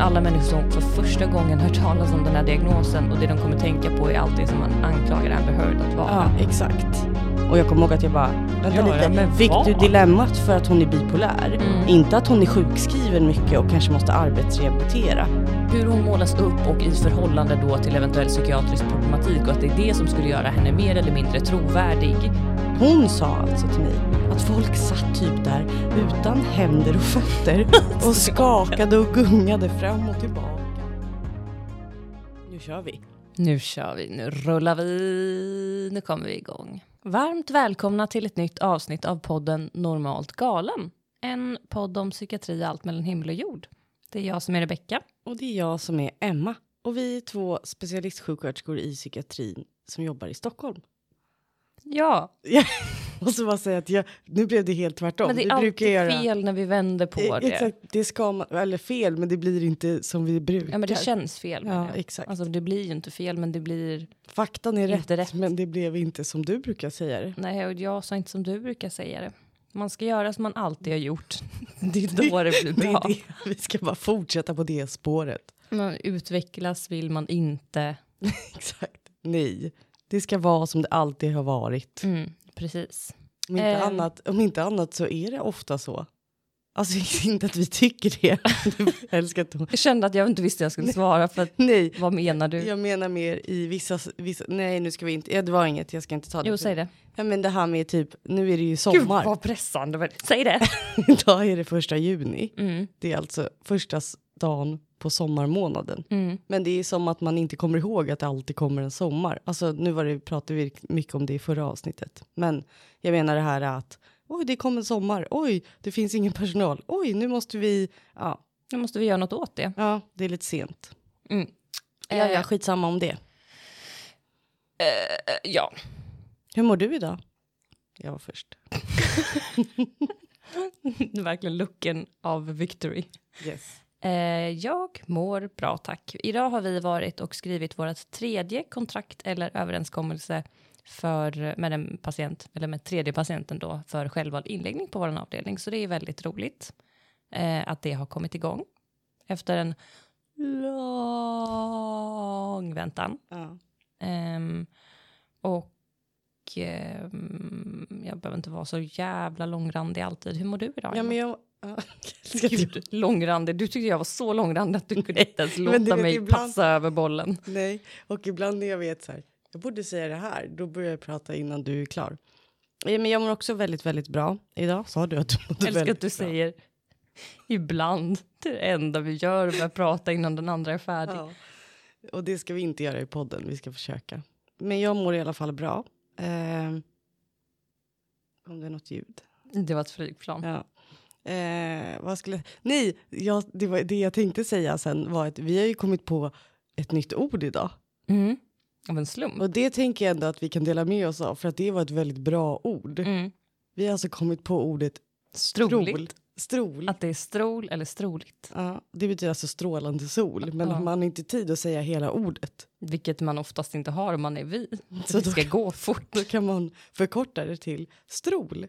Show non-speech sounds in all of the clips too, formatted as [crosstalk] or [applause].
Alla människor som för första gången hört talas om den här diagnosen och det de kommer tänka på är allt det som man anklagar Amber Heard att vara. Ja, exakt. Och jag kommer ihåg att jag bara, vänta Ja, lite, men fick vad? du dilemmat för att hon är bipolär? Mm. Inte att hon är sjukskriven mycket och kanske måste arbetsrehabilitera. Hur hon målas upp och i förhållande då till eventuell psykiatrisk problematik och att det är det som skulle göra henne mer eller mindre trovärdig. Hon sa alltså till mig att folk satt typ där utan händer och fötter [laughs] och skakade och gungade fram och tillbaka. Nu kör vi. Nu kör vi, nu rullar vi, nu kommer vi igång. Varmt välkomna till ett nytt avsnitt av podden Normalt galen. En podd om psykiatri allt mellan himmel och jord. Det är jag som är Rebecka. Och det är jag som är Emma. Och vi är två specialistsjuksköterskor i psykiatrin som jobbar i Stockholm. Ja, Jag [laughs] måste bara säga att jag, nu blev det helt tvärtom. men det är alltid göra- fel när vi vänder på Eh, det. Exakt, det ska man, eller fel, men det blir inte som vi brukar. Ja, men det känns fel. Ja, exakt. Alltså det blir ju inte fel, men det blir... Faktan är rätt, rätt. men det blev inte som du brukar säga det. Nej, och jag sa inte som du brukar säga det. Man ska göra som man alltid har gjort. [laughs] Det är då det blir Det bra. är det. Vi ska bara fortsätta på det spåret. Man utvecklas vill man inte. [laughs] Exakt. Nej, det ska vara som det alltid har varit. Mm, precis. Om inte, Ehm. annat, om inte annat så är det ofta så. Alltså inte att vi tycker det. Jag kände att jag inte visste jag skulle svara för att, Nej, vad menar du? jag menar mer i vissa, vissa... Nej, nu ska vi inte... Ja, det var inget, jag ska inte ta det. Jo, säg det. Ja, men det här med typ, nu är det ju Gud sommar. vad pressande. Säg det. [laughs] Idag är det första juni. Mm, Det är alltså första dagen på sommarmånaden. mm. Men det är som att man inte kommer ihåg att det alltid kommer en sommar. Alltså nu var det, pratade vi mycket om det i förra avsnittet. Men jag menar det här att oj, det kommer en sommar. Oj, det finns ingen personal. Oj, nu måste vi... Ja, Nu måste vi göra något åt det. ja det är lite sent. Mm. Ja, ja, Eh, skitsamma om det. eh, ja. Hur mår du idag? Jag var först. [laughs] Verkligen looken av victory. Yes. Eh, jag mår bra, tack. Idag har vi varit och skrivit vårt tredje kontrakt eller överenskommelse för, med en patient, eller med tredje patienten då, för självvald inläggning på vår avdelning. Så det är väldigt roligt eh, att det har kommit igång efter en lång väntan. Ja. Ehm, och ehm, jag behöver inte vara så jävla långrandig alltid. Hur mår du idag? ja, men jag... Gud, [laughs] långrandig. Du tyckte jag var så långrandig att du [laughs] kunde inte ens låta mig ibland- passa över bollen. Nej, och ibland när jag vet så här, jag borde säga det här, då börjar jag prata innan du är klar. Ja, men jag mår också väldigt, väldigt bra idag. Sa du att du mådde Jag älskar väldigt att du bra? säger ibland. Det det enda vi gör, är att prata innan den andra är färdig. Ja. Och det ska vi inte göra i podden, vi ska försöka. Men jag mår i alla fall bra. Eh, om det är något ljud. Det var ett flygplan. Ja. Eh, vad skulle... Nej, jag, det, var, det jag tänkte säga sen var att vi har ju kommit på ett nytt ord idag. Mm. Av en slump. Och det tänker jag ändå att vi kan dela med oss av, för att det var ett väldigt bra ord. Mm. Vi har alltså kommit på ordet. Strol. Strol. Att det är strol eller stroligt. Ja, det betyder alltså strålande sol, men Ja. man har inte tid att säga hela ordet. Vilket man oftast inte har om man är vi. [laughs] Så det ska gå fort. [laughs] Då kan man förkorta det till strol.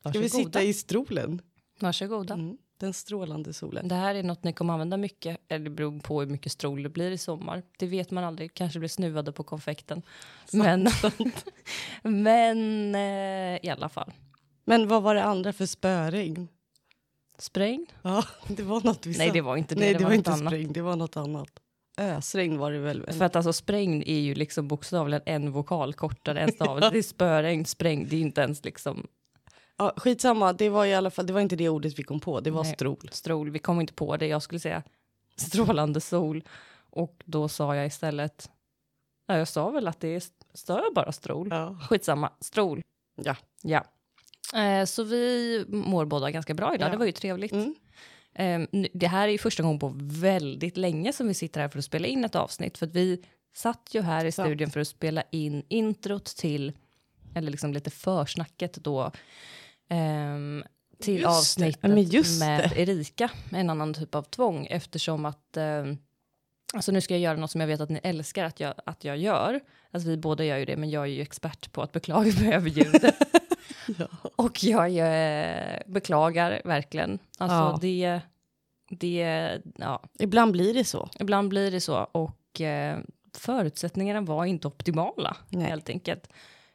Ska vi Varsågoda. sitta i strolen? Varsågoda. Mm, den strålande solen. Det här är något ni kommer använda mycket, eller det beror på hur mycket strol det blir i sommar. Det vet man aldrig, kanske blir snuvade på konfekten. Men, [laughs] men eh, i alla fall. Men vad var det andra för spöregn? Sprängd? Ja, [laughs] det var något vi Nej, sa. det var inte det. Nej, det, det, var, något inte annat. sprängd, det var något annat. Ösregn var det väl? För att alltså sprängd är ju liksom bokstavligen en vokal kortare än stavelse. [laughs] Det är spöregn, sprängd, det är inte ens liksom Ja, skitsamma, det var i alla fall, det var inte det ordet vi kom på, det var Nej. strol. strol. Vi kom inte på det. Jag skulle säga strålande sol. Och då sa jag istället, ja, jag sa väl att det är, sa jag bara strol? Ja. Skitsamma, strol. Ja. Ja. Eh, så vi mår båda ganska bra idag, Ja. det var ju trevligt. Mm. Eh, det här är ju första gången på väldigt länge som vi sitter här för att spela in ett avsnitt. För att vi satt ju här i studion för att spela in introt till, eller liksom lite försnacket då, ehm, till Just det. avsnittet med Erika, en annan typ av tvång, eftersom att ehm, Alltså nu ska jag göra något som jag vet att ni älskar att jag, att jag gör. Alltså vi båda gör ju det, men jag är ju expert på att beklaga [laughs] mig över ljudet. [laughs] Ja. Och jag eh, beklagar verkligen. Alltså Ja. det, Det, ja, Ibland blir det så. ibland blir det så och eh, förutsättningarna var inte optimala Nej. helt enkelt.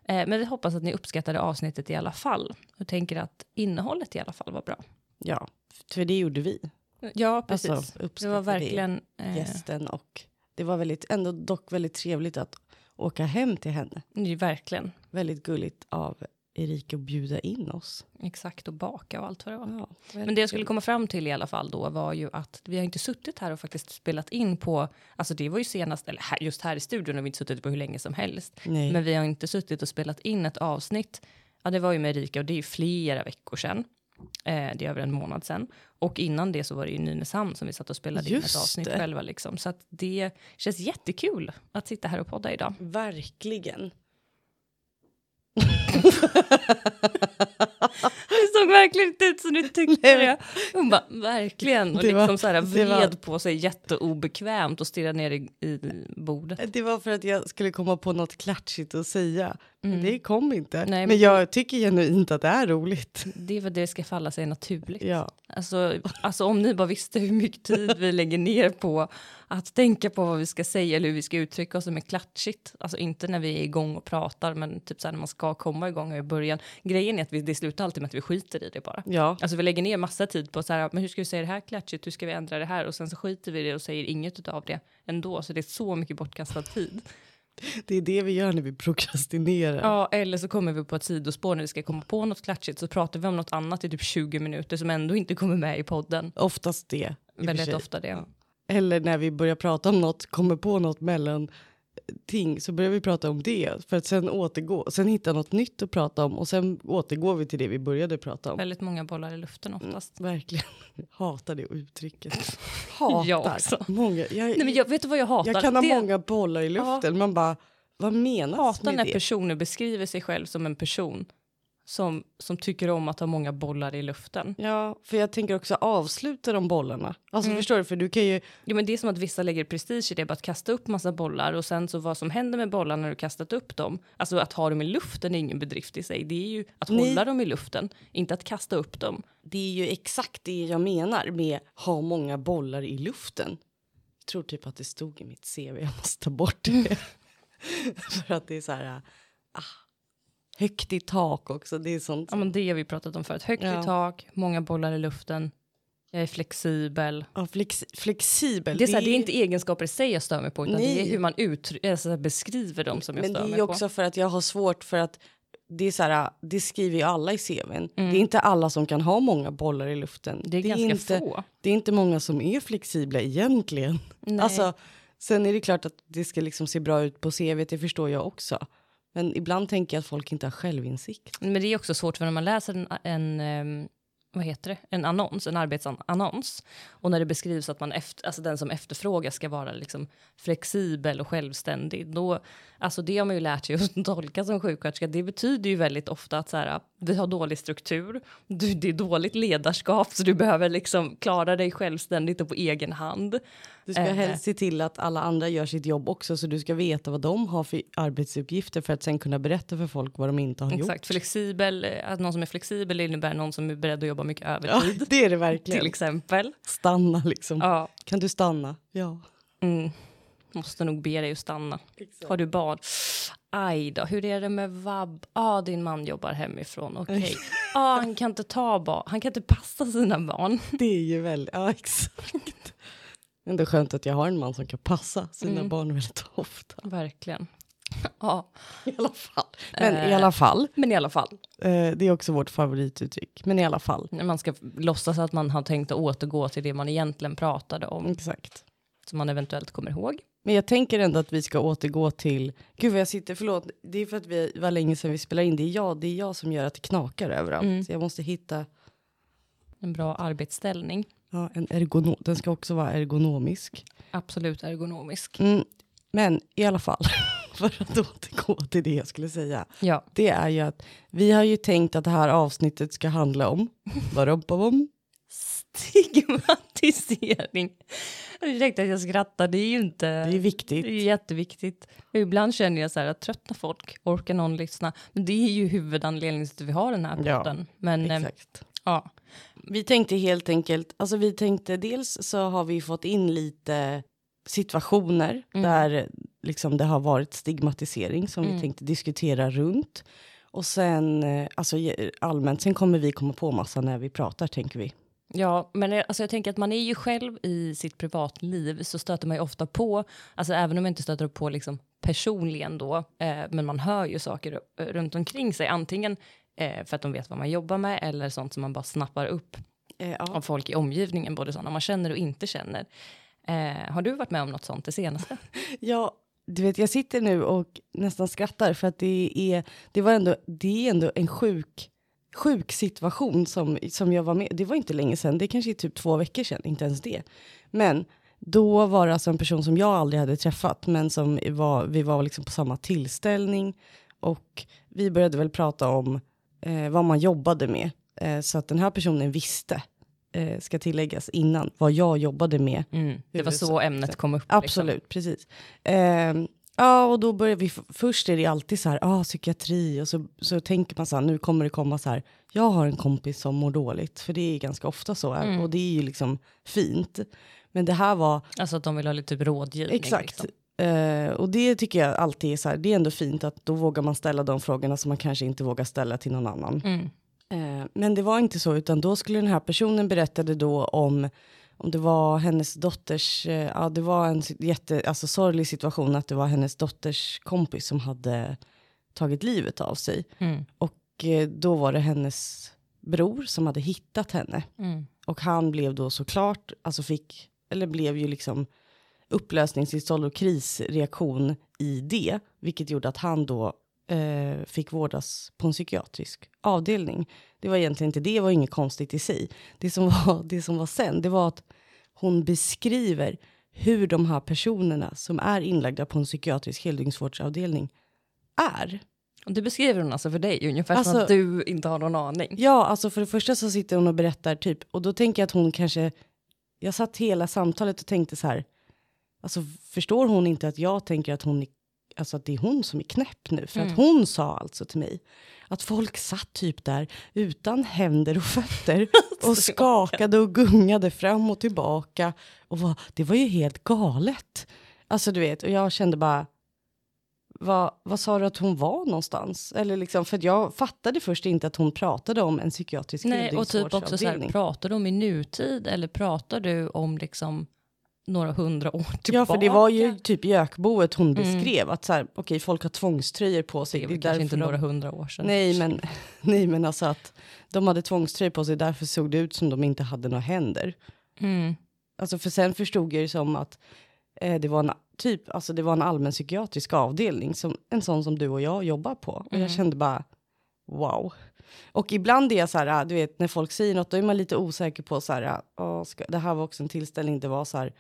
Eh, men vi hoppas att ni uppskattade avsnittet i alla fall och tänker att innehållet i alla fall var bra. Ja, för det gjorde vi. Ja, precis. Alltså, det var verkligen... Eh, gästen och det var väldigt, ändå dock väldigt trevligt att åka hem till henne. verkligen Väldigt gulligt av Erika att bjuda in oss. exakt och baka och allt vad det var. Ja, Men det jag skulle komma fram till i alla fall då var ju att vi har inte suttit här och faktiskt spelat in på, alltså det var ju senast, eller här, just här i studion har vi inte suttit på hur länge som helst, Nej. men vi har inte suttit och spelat in ett avsnitt, ja det var ju med Erika och det är ju flera veckor sedan, eh, det är över en månad sedan, och innan det så var det ju Nynäshamn som vi satt och spelade in Just ett avsnitt det. själva liksom, så att det känns jättekul att sitta här och podda idag. Verkligen. Det såg verkligen inte ut som du tyckte det. Hon bara, verkligen. Och Det var- liksom så här det var- vred på sig jätteobekvämt och stirrade ner i, i bordet. Det var för att jag skulle komma på något klatschigt att säga. Men det kom inte. Mm. Nej, men men- jag tycker genuint att det är roligt. Det är för att det ska falla sig naturligt. Ja. Alltså, alltså om ni bara visste hur mycket tid vi lägger ner på att tänka på vad vi ska säga eller hur vi ska uttrycka oss som är klatschigt. Alltså inte när vi är igång och pratar, men typ så här när man ska komma igång i början. Grejen är att vi, det slutar alltid med att vi skiter i det bara. ja. Alltså vi lägger ner massa tid på så här, men hur ska vi säga det här klatschigt, hur ska vi ändra det här? Och sen så skiter vi i det och säger inget av det ändå. Så det är så mycket bortkastad tid. Det är det vi gör när vi prokrastinerar. Ja, eller så kommer vi på ett sidospår när vi ska komma på något klatschigt så pratar vi om något annat i typ 20 minuter som ändå inte kommer med i podden. Oftast det. Väldigt ofta det. Eller när vi börjar prata om något, kommer på något mellan ting så börjar vi prata om det för att sen återgå, sen hitta något nytt att prata om och sen återgår vi till det vi började prata om. Väldigt många bollar i luften oftast. Verkligen. [laughs] Hatar det uttrycket. [laughs] Hatar. Jag också. Många, jag, Nej, men jag, vet du vad jag hatar? jag kan ha det, många bollar i luften. Man bara, vad menas hatar med när det? personer beskriver sig själv som en person som, som tycker om att ha många bollar i luften. Ja, för jag tänker också avsluta de bollarna. Alltså Mm. förstår du, för du kan ju, Jo, men det är som att vissa lägger prestige i det, bara att kasta upp massa bollar och sen så vad som händer med bollarna när du kastat upp dem, alltså att ha dem i luften är ingen bedrift i sig, det är ju att Nej. hålla dem i luften, inte att kasta upp dem. det är ju exakt det jag menar med ha många bollar i luften. Jag tror typ att det stod i mitt CV, jag måste ta bort det. [laughs] för att det är så här, ah, högt i tak också, det är sånt. Ja, men det har vi pratat om förut, högt Ja. i tak, många bollar i luften, jag är flexibel. Ja, flex, flexibel. Det är, så här, det är inte egenskaper i sig jag stör mig på, utan det är Nej. hur man alltså, beskriver dem som jag Men det stör är mig på. också för att jag har svårt för att det är så här, det skriver ju alla i CVn. Mm. Det är inte alla som kan ha många bollar i luften. Det är ganska inte, få. Det är inte många som är flexibla egentligen. Nej. Alltså, sen är det klart att det ska liksom se bra ut på CV, det förstår jag också. Men ibland tänker jag att folk inte har självinsikt. Men det är också svårt för när man läser en, en ehm, vad heter det, en annons, en arbetsannons och när det beskrivs att man efter, alltså den som efterfrågas ska vara liksom flexibel och självständig, då, alltså det har man ju lärt sig [laughs] att tolka som sjuksköterska. Det betyder ju väldigt ofta att så här, vi har dålig struktur, du, det är dåligt ledarskap, så du behöver liksom klara dig självständigt och på egen hand. Du ska Eh. helst se till att alla andra gör sitt jobb också så du ska veta vad de har för arbetsuppgifter för att sen kunna berätta för folk vad de inte har gjort. Exakt, flexibel, eh, att någon som är flexibel innebär någon som är beredd att jobba mycket Ja, övertid, det är det verkligen. till exempel. Stanna liksom. Ja. Kan du stanna? Ja. Mm. Måste nog be dig att stanna. Har du barn? Aj då, hur är det med vab? Ja, ah, din man jobbar hemifrån. Okej. ah, han kan inte ta barn. Han kan inte passa sina barn. Det är ju väldigt, ja exakt. Ändå skönt att jag har en man som kan passa sina Mm. barn väldigt ofta. Verkligen. [laughs] Ja, I alla fall. Men i Eh. alla fall, men i alla fall. eh, det är också vårt favorituttryck. Men i alla fall. När man ska låtsas att man har tänkt att återgå till det man egentligen pratade om, Exakt. som man eventuellt kommer ihåg. Men jag tänker ändå att vi ska återgå till, gud vad jag sitter, förlåt, det är för att vi var länge sedan vi spelade in, det är jag, det är jag som gör att det knakar överallt. Mm. Så jag måste hitta En bra arbetsställning. ja, en ergonom, den ska också vara ergonomisk. Absolut ergonomisk. Mm. Men i alla fall, [laughs] för att återgå till det jag skulle säga. Ja, det är ju att vi har ju tänkt att det här avsnittet ska handla om Barompabom. stigmatisering. Tänkte att jag skrattar, det är ju inte... Det är Det viktigt. är jätteviktigt. Ibland känner jag så här att tröttna folk, orkar någon lyssna? Men det är ju huvudanledningen till att vi har den här Ja, podden. Men eh, Exakt. ja, Vi tänkte helt enkelt, alltså vi tänkte dels så har vi fått in lite situationer Mm. där liksom det har varit stigmatisering som Mm. vi tänkte diskutera runt. Och sen eh, alltså allmänt, sen kommer vi komma på massa när vi pratar tänker vi. Ja, men jag- alltså jag tänker att man är ju själv i sitt privatliv så stöter man ju ofta på, alltså även om man inte stöter på liksom personligen då, eh, men man hör ju saker eh, runt omkring sig, antingen eh, för att de vet vad man jobbar med eller sånt som man bara snappar upp Eh, ja. av folk i omgivningen, både sådana man känner och inte känner. Eh, har du varit med om något sånt det senaste? [laughs] Ja, du vet, jag sitter nu och nästan skrattar för att det är, det var ändå, det är ändå en sjuk, sjuk situation som, som jag var med Det var inte länge sedan, det kanske är typ två veckor sedan, inte ens det. Men då var det alltså en person som jag aldrig hade träffat, men som var, vi var liksom på samma tillställning och vi började väl prata om eh, vad man jobbade med. Eh, så att den här personen visste, eh, ska tilläggas innan, vad jag jobbade med Mm. Det var så ämnet kom upp. Absolut, precis. Ehm, ja, och då börjar vi, först är det alltid så här, ah, psykiatri, och så, så tänker man så här, nu kommer det komma så här, jag har en kompis som mår dåligt, för det är ganska ofta så, Mm. och det är ju liksom fint. Men det här var, Liksom. Alltså att de vill ha lite typ rådgivning. exakt, Liksom. eh, och det tycker jag alltid är så här, det är ändå fint att då vågar man ställa de frågorna som man kanske inte vågar ställa till någon annan. Mm. Eh, men det var inte så, utan då skulle den här personen berättade då om om det var hennes dotters, eh, ja det var en jätte, alltså sorglig situation att det var hennes dotters kompis som hade tagit livet av sig. Mm. Och eh, då var det hennes bror som hade hittat henne. Mm. Och han blev då såklart, alltså fick, eller blev ju liksom upplösningstillstånd och krisreaktion i det. Vilket gjorde att han då eh, fick vårdas på en psykiatrisk avdelning. Det var egentligen inte det, det var inget konstigt i sig. Det som var, [laughs] det som var sen, det var att hon beskriver hur de här personerna som är inlagda på en psykiatrisk heldygnsvårdsavdelning är. Och det beskriver hon alltså för dig, ungefär som Alltså- att du inte har någon aning. Ja, alltså för det första så sitter hon och berättar typ, och då tänker jag att hon kanske, jag satt hela samtalet och tänkte så här, alltså förstår hon inte att jag tänker att hon, är- alltså att det är hon som är knäpp nu? För Mm. att hon sa alltså till mig att folk satt typ där utan händer och fötter [laughs] och skakade och gungade fram och tillbaka. Och var, det var ju helt galet. Alltså du vet, och jag kände bara, vad, vad sa du att hon var någonstans? Eller liksom, för jag fattade först inte att hon pratade om en psykiatrisk Nej, och typ också så här, pratar du om i nutid eller pratar du om liksom några hundra år tillbaka? Ja, för det var ju typ gökboet hon Mm. beskrev. Att så här, okej, folk har tvångströjor på det sig. är Det är kanske inte därför några de... hundra år sedan. Nej men, [laughs] nej, men alltså att de hade tvångströjor på sig. Därför såg det ut som de inte hade några händer. Mm. Alltså för sen förstod jag ju som att eh, det var en typ, alltså det var en allmän psykiatrisk avdelning, som, en sån som du och jag jobbar på. Och Mm. jag kände bara, wow. Och ibland är jag så här, ah, du vet när folk säger något, då är man lite osäker på så här, ah, åh, ska, det här var också en tillställning, det var så här,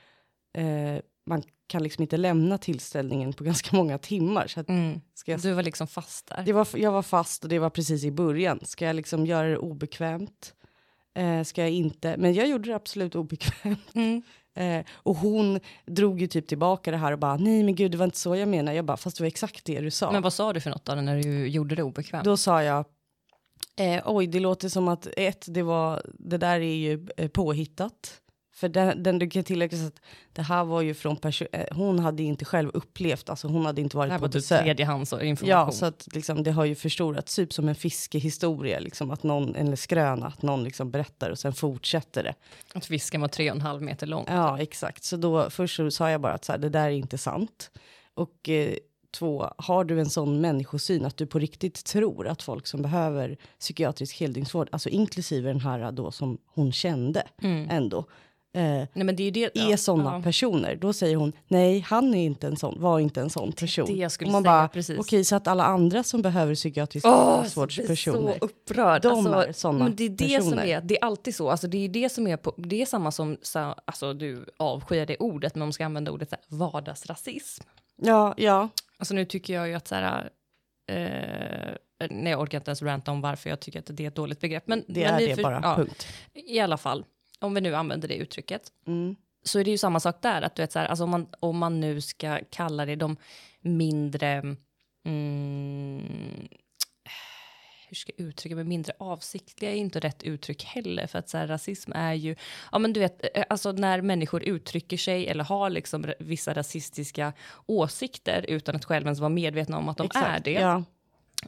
eh, man kan liksom inte lämna tillställningen på ganska många timmar. Så att, Mm. ska jag, Du var liksom fast där. det var, jag var fast och det var precis i början. Ska jag liksom göra det obekvämt? Eh, ska jag inte? Men jag gjorde det absolut obekvämt. Mm. [laughs] Eh, och hon drog ju typ tillbaka det här och bara, nej men gud det var inte så jag menar. Jag bara, fast det var exakt det du sa. Men vad sa du för något då när du gjorde det obekvämt? Då sa jag, eh, oj det låter som att ett, det, var, det där är ju eh, påhittat. För den, den du kan tillägga att det här var ju från person, eh, hon hade inte själv upplevt, alltså hon hade inte det varit här på var typ besök. tredjehandsinformation. Ja, så att liksom, det har ju förstorats, typ som en fiskehistoria, liksom, att någon, eller skröna, att någon liksom berättar och sen fortsätter det. Att fisken var tre och en halv meter lång. Ja, exakt. Så då först så sa jag bara att så här, det där är inte sant. Och eh, två, har du en sån människosyn att du på riktigt tror att folk som behöver psykiatrisk heldygnsvård, alltså inklusive den här då som hon kände Mm. ändå, eh, Nej, men det är det. är ja, sådana ja. personer. Då säger hon, nej, han är inte en sån, var inte en sån person. det jag skulle och man säga, bara, precis. okej, så att alla andra som behöver psykiatrisk heldygnsvårdspersoner. blir så upprörd. De alltså, är såna men det är det som personer. är, det är alltid så. Alltså, det är det som är, på, det är samma som, så, alltså du avskyr det ordet, men man ska använda ordet så här, vardagsrasism. Ja, ja. Alltså nu tycker jag ju att så här, eh, nej jag orkar inte ens ranta om varför jag tycker att det är ett dåligt begrepp. Men, Det men är det för- bara, ja, punkt. I alla fall, om vi nu använder det uttrycket, Mm. så är det ju samma sak där. Att du vet, så här, alltså om, man, om man nu ska kalla det de mindre... Mm, hur ska jag uttrycka mig, mindre avsiktliga är inte rätt uttryck heller, för att så här, rasism är ju, ja men du vet, eh, alltså när människor uttrycker sig eller har liksom vissa rasistiska åsikter utan att själva ens vara medvetna om att de är det. Ja.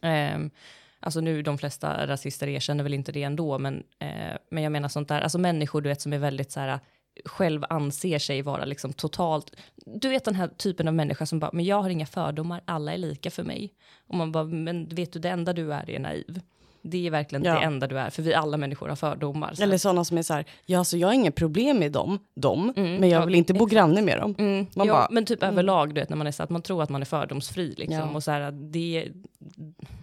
Ehm, alltså nu, de flesta rasister erkänner väl inte det ändå, men, eh, men jag menar sånt där, alltså människor du vet som är väldigt så här, själv anser sig vara liksom totalt, du vet den här typen av människa som bara, men jag har inga fördomar, alla är lika för mig. Och man bara, men vet du, det enda du är är naiv. Det är verkligen Ja. det enda du är, för vi alla människor har fördomar. Så Eller sådana som är så här, ja, så jag har inga problem med dem, dem men jag ja, vill inte bo granne med dem. Mm, Man ja, bara, men typ överlag, du vet, när man är så att man tror att man är fördomsfri. Liksom, och så här, det,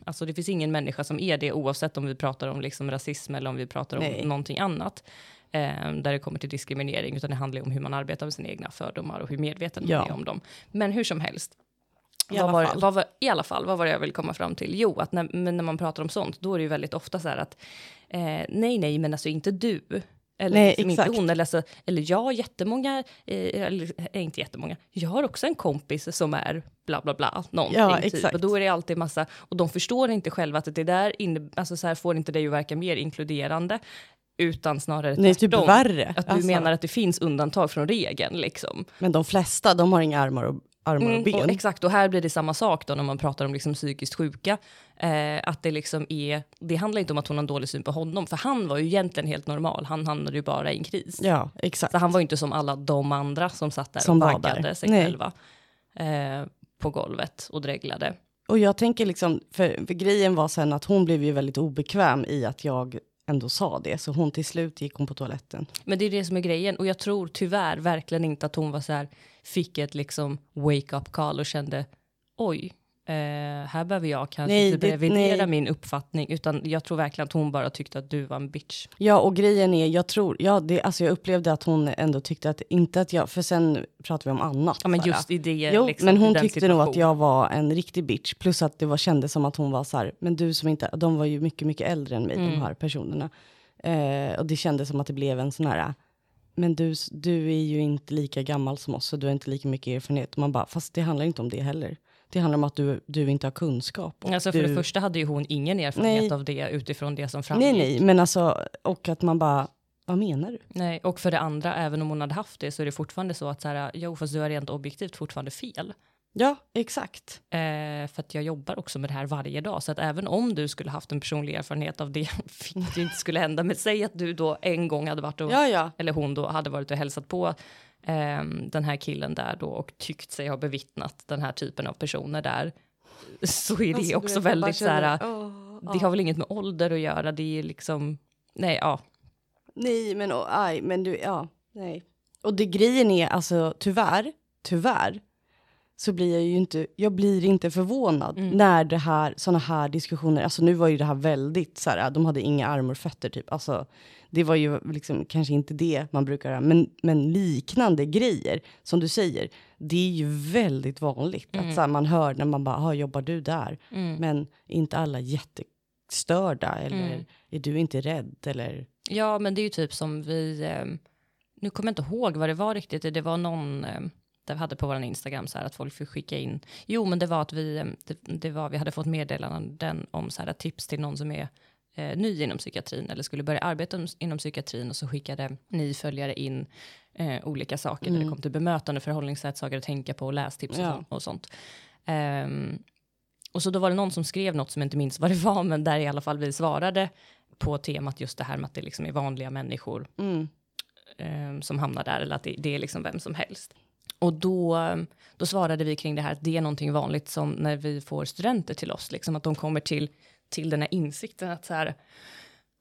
alltså, det finns ingen människa som är det, oavsett om vi pratar om liksom, rasism eller om vi pratar om Nej. någonting annat. Eh, där det kommer till diskriminering, utan det handlar om hur man arbetar med sina egna fördomar och hur medveten man Ja. är om dem. Men hur som helst. I alla var, fall. Vad var, I alla fall, vad var det jag vill komma fram till? Jo, att när, när man pratar om sånt, då är det ju väldigt ofta så här att eh, nej, nej, men alltså inte du. Eller Nej, liksom inte hon. Eller, alltså, eller jag har jättemånga, eh, eller eh, inte jättemånga, jag har också en kompis som är bla bla bla, någonting. Ja, typ. Och då är det alltid massa, och de förstår inte själva att det där inne, alltså så här får inte dig att verka mer inkluderande, utan snarare Nej, typ värre. Att du Alltså, menar att det finns undantag från regeln liksom. Men de flesta, de har inga armar och, armar och Mm, ben. och exakt, och här blir det samma sak då när man pratar om liksom psykiskt sjuka. Eh, att det liksom är, det handlar inte om att hon har en dålig syn på honom, för han var ju egentligen helt normal, han hamnade ju bara i en kris. Ja, exakt. Så han var ju inte som alla de andra som satt där Som och vaggade sig Nej. själva eh, på golvet och dreglade. Och jag tänker liksom, för, för grejen var sen att hon blev ju väldigt obekväm i att jag ändå sa det. Så hon till slut gick hon på toaletten. Men det är det som är grejen, och jag tror tyvärr verkligen inte att hon var så här, fick ett liksom wake up call och kände oj, eh, här behöver jag kanske Nej, typ det- revidera nej. min uppfattning, utan jag tror verkligen att hon bara tyckte att du var en bitch. Ja, och grejen är, jag tror, ja, det, alltså jag upplevde att hon ändå tyckte att, inte att jag, för sen pratade vi om annat. Ja, men bara. just i det, Jo, liksom, men hon tyckte nog att jag var en riktig bitch. Plus att det var, kändes som att hon var så här, men du som inte, de var ju mycket, mycket äldre än mig, Mm. de här personerna. Eh, och det kändes som att det blev en sån här, men du, du är ju inte lika gammal som oss, så du har inte lika mycket erfarenhet. Man bara, fast det handlar inte om det heller. Det handlar om att du, du inte har kunskap. Alltså för du, det första hade ju hon ingen erfarenhet Nej. av det utifrån det som framgick. Nej, nej, men alltså, och att man bara, vad menar du? Nej, och för det andra, även om hon hade haft det så är det fortfarande så att så här, jo, fast du har rent objektivt fortfarande fel. Ja, exakt. Eh, för att jag jobbar också med det här varje dag, så att även om du skulle haft en personlig erfarenhet av det, [laughs] vilket ju inte skulle hända, men säg att du då en gång hade varit och, Ja, ja. eller hon då hade varit och hälsat på eh, den här killen där då och tyckt sig ha bevittnat den här typen av personer där, [laughs] så är det Alltså, också vet, väldigt så här, åh, det har väl inget med ålder att göra, det är liksom, nej, ja. Nej, men och, aj, men du, ja, nej. Och det grejen är, alltså tyvärr, tyvärr, så blir jag ju inte, jag blir inte förvånad Mm. när det här, såna här diskussioner, alltså nu var ju det här väldigt så här, de hade inga armar och fötter typ, alltså det var ju liksom kanske inte det man brukar göra, men, men liknande grejer, som du säger, det är ju väldigt vanligt att så här, man hör när man bara, "Ah, jobbar du där? Mm. Men inte alla jättestörda, eller Mm. är du inte rädd, eller Ja, men det är ju typ som vi, eh, nu kommer jag inte ihåg vad det var riktigt, det var någon, eh, där vi hade på vår Instagram så här att folk fick skicka in, jo men det var att vi, eh, det, det var, vi hade fått meddelanden om så här tips till någon som är eh, ny inom psykiatrin eller skulle börja arbeta om- inom psykiatrin och så skickade ni följare in eh, olika saker när det kom till bemötande, förhållningssätt, saker att tänka på, lästips och, Ja. sånt, och sånt. Ehm, och så då var det någon som skrev något som jag inte minns vad det var, men där i alla fall vi svarade på temat just det här med att det liksom är vanliga människor mm. eh, som hamnar där, eller att det, det är liksom vem som helst. Och då, då svarade vi kring det här att det är någonting vanligt som när vi får studenter till oss, liksom att de kommer till, till den här insikten att så här,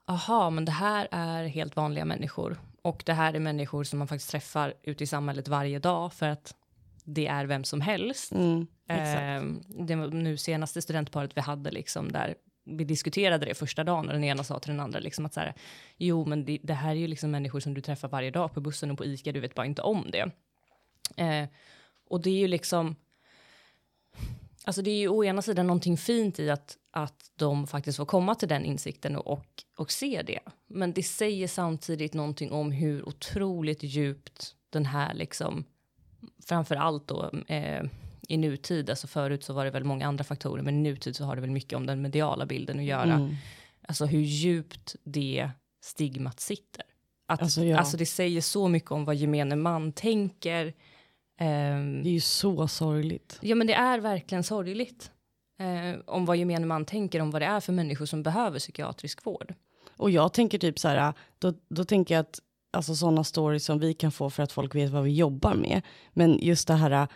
aha, men det här är helt vanliga människor och det här är människor som man faktiskt träffar ute i samhället varje dag för att det är vem som helst. Mm. Eh, det var nu senaste studentparet vi hade liksom där vi diskuterade det första dagen och den ena sa till den andra liksom att så här, jo men det, det här är ju liksom människor som du träffar varje dag på bussen och på ICA, du vet bara inte om det. Eh, och det är ju liksom, alltså det är ju å ena sidan någonting fint i att, att de faktiskt får komma till den insikten och, och, och se det. Men det säger samtidigt någonting om hur otroligt djupt den här liksom, framför allt då eh, i nutid, alltså förut så var det väl många andra faktorer, men i nutid så har det väl mycket om den mediala bilden att göra. Mm. alltså hur djupt det stigmat sitter. Att, Alltså, alltså, ja. det säger så mycket om vad gemene man tänker. Ehm, Det är ju så sorgligt. ja men det är verkligen sorgligt. Eh, om vad gemene man tänker om vad det är för människor som behöver psykiatrisk vård. Och jag tänker typ så här, då, då tänker jag att alltså sådana stories som vi kan få för att folk vet vad vi jobbar med. Men just det här,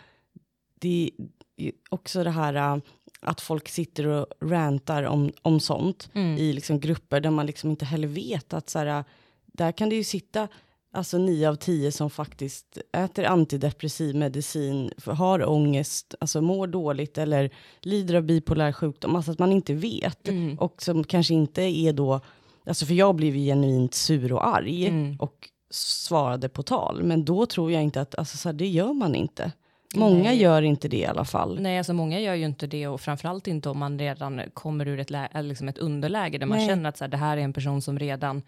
det är också det här att folk sitter och rantar om, om sånt i liksom grupper där man liksom inte heller vet att så här, där kan det ju sitta alltså nio av tio som faktiskt äter antidepressiv medicin, har ångest, alltså mår dåligt eller lider av bipolär sjukdom, alltså att man inte vet. Och som kanske inte är då, alltså för jag blev ju genuint sur och arg Mm. och svarade på tal, men då tror jag inte att, alltså så här, det gör man inte. Många Nej. gör inte det i alla fall. Nej, alltså många gör ju inte det och framförallt inte om man redan kommer ur ett, liksom ett underläge där man Nej. känner att så här, det här är en person som redan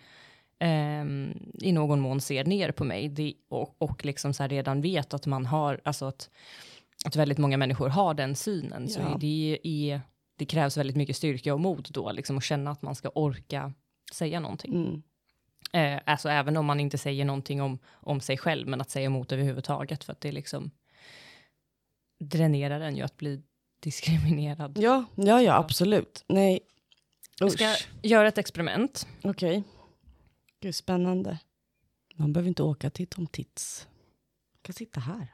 ehm, i någon mån ser ner på mig det, och, och liksom så redan vet att man har, alltså att, att väldigt många människor har den synen. Så Ja. det, är, det krävs väldigt mycket styrka och mod då, liksom att känna att man ska orka säga någonting. Mm. Eh, alltså även om man inte säger någonting om, om sig själv, men att säga emot överhuvudtaget, för att det liksom dränerar en ju att bli diskriminerad. Ja, ja, ja, absolut. Nej, Vi ska usch. göra ett experiment. Okej. Gud, spännande. Man behöver inte åka till Tom Tits. Man kan sitta här.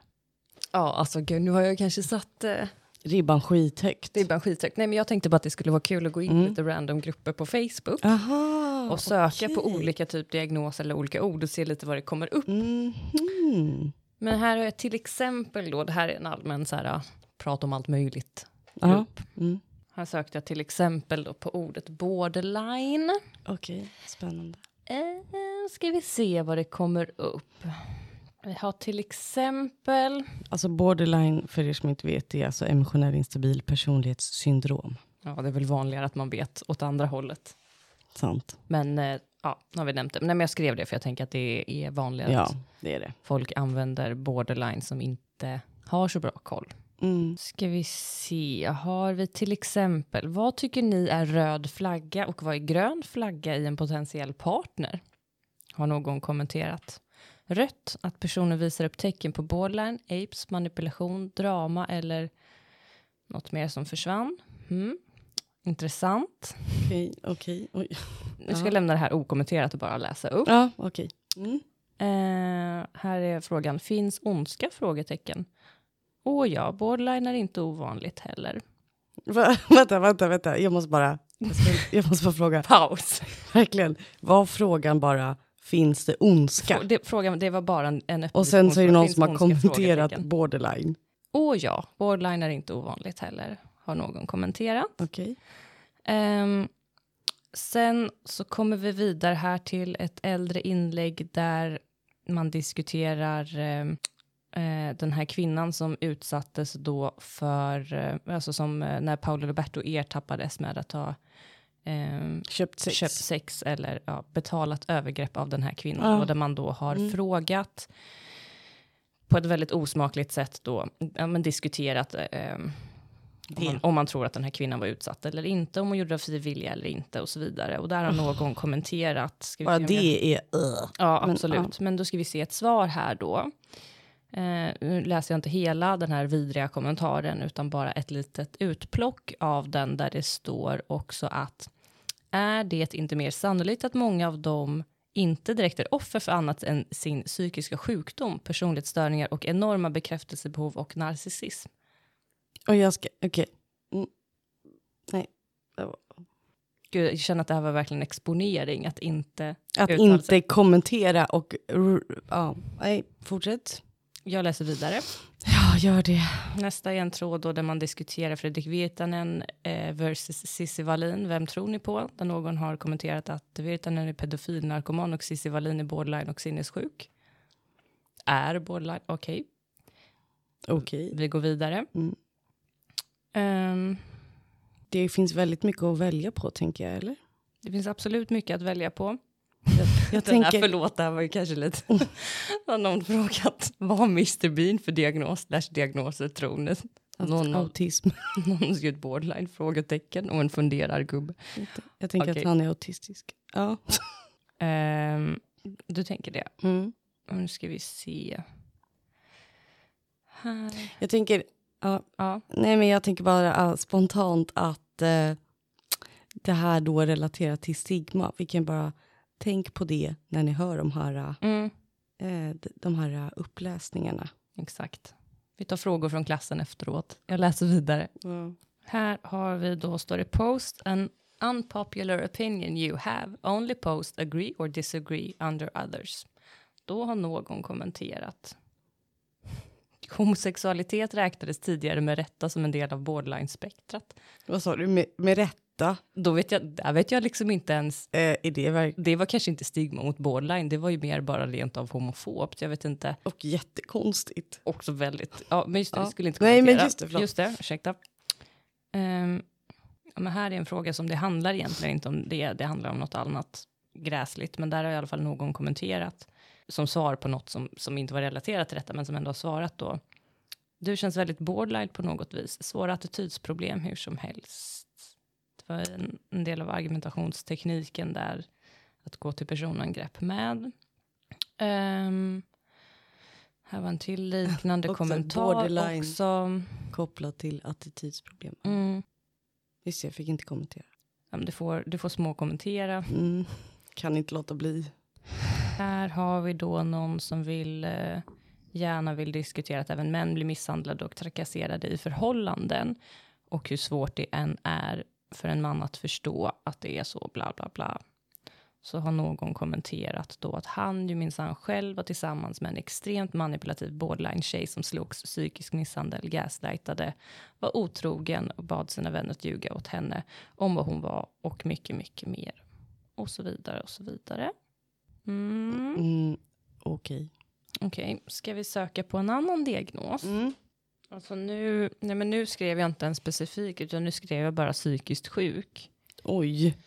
Ja, alltså gud, nu har jag kanske satt eh, Ribban skithögt. ribban skithögt. Nej, men jag tänkte bara att det skulle vara kul att gå in i lite random grupper på Facebook Aha, och söka på okej. olika typ diagnoser eller olika ord och se lite vad det kommer upp. Mhm. Men här har jag till exempel då, det här är en allmän så här, prat om allt möjligt grupp. Mm. Här sökte jag till exempel då på ordet borderline. Okej, spännande. Eh, ska vi se vad det kommer upp. Vi har till exempel, Alltså borderline, för er som inte vet, det är alltså emotionell instabil personlighetssyndrom. ja det är väl vanligare att man vet åt andra hållet. Sant. Men eh, ja, nu har vi nämnt det. Nej, men jag skrev det för jag tänker att det är vanligare Ja, att det är det. folk använder borderline som inte har så bra koll. Mm. Ska vi se, har vi till exempel, vad tycker ni är röd flagga och vad är grön flagga i en potentiell partner? Har någon kommenterat. Rött, att personen visar upp tecken på borderline, apes, manipulation, drama eller något mer som försvann. Mm. Intressant. Okej, okej. Oj. Nu ska jag lämna det här okommenterat och bara läsa upp. Ja, okej. Mm. Eh, här är frågan, finns ondska? Frågetecken. Åh ja, borderline är inte ovanligt heller. Va, [laughs] vänta, vänta, vänta. Jag måste bara, jag, ska, jag måste bara fråga. Paus. Verkligen, var frågan bara, finns det ondska? Det, frågan, det var bara en, en Och sen så är det någon som har kommenterat borderline. Åh ja, borderline är inte ovanligt heller, har någon kommenterat. Okej. Ehm, sen så kommer vi vidare här till ett äldre inlägg där man diskuterar ehm, eh, den här kvinnan som utsattes då för, eh, alltså som eh, när Paolo Roberto ertappades med att ha ehm, Köpt sex. köpt sex eller ja, betalat övergrepp av den här kvinnan. Ja. Mm. Och där man då har frågat på ett väldigt osmakligt sätt då, ja, men diskuterat eh, om, man, om man tror att den här kvinnan var utsatt eller inte, om hon gjorde det av fri vilja eller inte och så vidare. Och där har någon kommenterat. Bara om jag- det är... Uh. Ja, Men, absolut. Men då ska vi se ett svar här då. Eh, nu läser jag inte hela den här vidriga kommentaren, utan bara ett litet utplock av den där det står också att är det inte mer sannolikt att många av dem inte direkt är offer för annat än sin psykiska sjukdom, personlighetsstörningar och enorma bekräftelsebehov och narcissism? Och jag ska... Okej. Mm. Nej. Gud, jag känner att det här var verkligen exponering, att inte Att uttala sig. inte kommentera och... Ja, nej, fortsätt. Jag läser vidare. Ja, gör det. Nästa är en tråd då där man diskuterar Fredrik Virtanen eh, versus Cissi Wallin. Vem tror ni på? Där någon har kommenterat att Virtanen är pedofil, narkoman och Cissi Wallin är borderline och sinnessjuk. Är borderline, okej. Okej. Vi går vidare. Mm. Ehm, Det finns väldigt mycket att välja på, tänker jag, eller? det finns absolut mycket att välja på. [laughs] Jag Den här, tänker... förlåt, det här var ju kanske lite... [laughs] har någon frågat vad har Mr Bean för diagnos slash diagnoser tror ni? Någon, Autism. [laughs] någon skrivit borderline? Frågetecken och en funderar gubbe. Jag tänker Okej. att han är autistisk. Ja. [laughs] Ehm, du tänker det? Mm. Nu ska vi se. Här. Jag tänker, ja, Ja, nej men jag tänker bara ah, spontant att eh, det här då relaterat till stigma. Vi kan bara tänk på det när ni hör de här, mm, eh, de här uppläsningarna. exakt. Vi tar frågor från klassen efteråt. Jag läser vidare. Ja. Här har vi då, står det post an unpopular opinion you have. Only post agree or disagree under others. Då har någon kommenterat. [laughs] Homosexualitet räknades tidigare med rätta som en del av borderline-spektrat. Vad sa du, med, med rätta? Då vet jag, där vet jag liksom inte ens. Eh, det Det var kanske inte stigma mot borderline, det var ju mer bara rent av homofobt. Jag vet inte. och jättekonstigt. Också väldigt, ja men just det, Ja. vi skulle inte Nej, kommentera. men just det, förlåt. Just det, ursäkta. Ehm, ja, men här är en fråga som det handlar egentligen inte om det, det handlar om något annat gräsligt, men där har i alla fall någon kommenterat som svar på något som, som inte var relaterat till detta, men som ändå har svarat då. Du känns väldigt borderline på något vis, svåra attitydsproblem hur som helst. Var en, del av argumentationstekniken där, att gå till personangrepp med. Ehm, här var en till liknande Också kommentar också. Kopplat till attitydsproblem. Mm. Det, jag fick inte kommentera. Ja, men du, får, du får små kommentera. Mm. Kan inte låta bli. Här har vi då någon som vill eh, gärna vill diskutera att även män blir misshandlade och trakasserade i förhållanden och hur svårt det än är för en man att förstå att det är så bla bla bla. Så har någon kommenterat då att han ju minsann själv var tillsammans med en extremt manipulativ borderline-tjej som slogs psykisk misshandel, gaslightade, var otrogen och bad sina vänner att ljuga åt henne om vad hon var och mycket, mycket mer. Och så vidare och så vidare. Mm. Mm. Okej. Okej, ska vi söka på en annan diagnos? Mm. Alltså nu, nej men nu skrev jag inte en specifik, utan nu skrev jag bara psykiskt sjuk. Oj.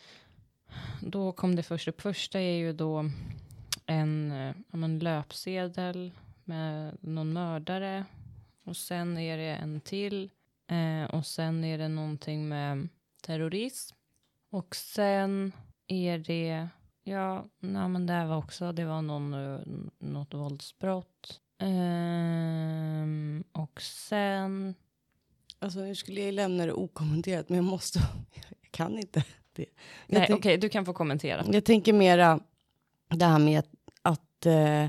Då kom det först upp. Första är ju då en, ja, men löpsedel med någon mördare. Och sen är det en till. Eh, och sen är det någonting med terrorism. Och sen är det, ja, nej men det var också, det var någon, eh, något våldsbrott. Ehm, och sen, Alltså nu skulle jag lämna det okommenterat men jag måste. Jag kan inte det. Jag, nej okej, du kan få kommentera. jag tänker mera det här med att, att eh,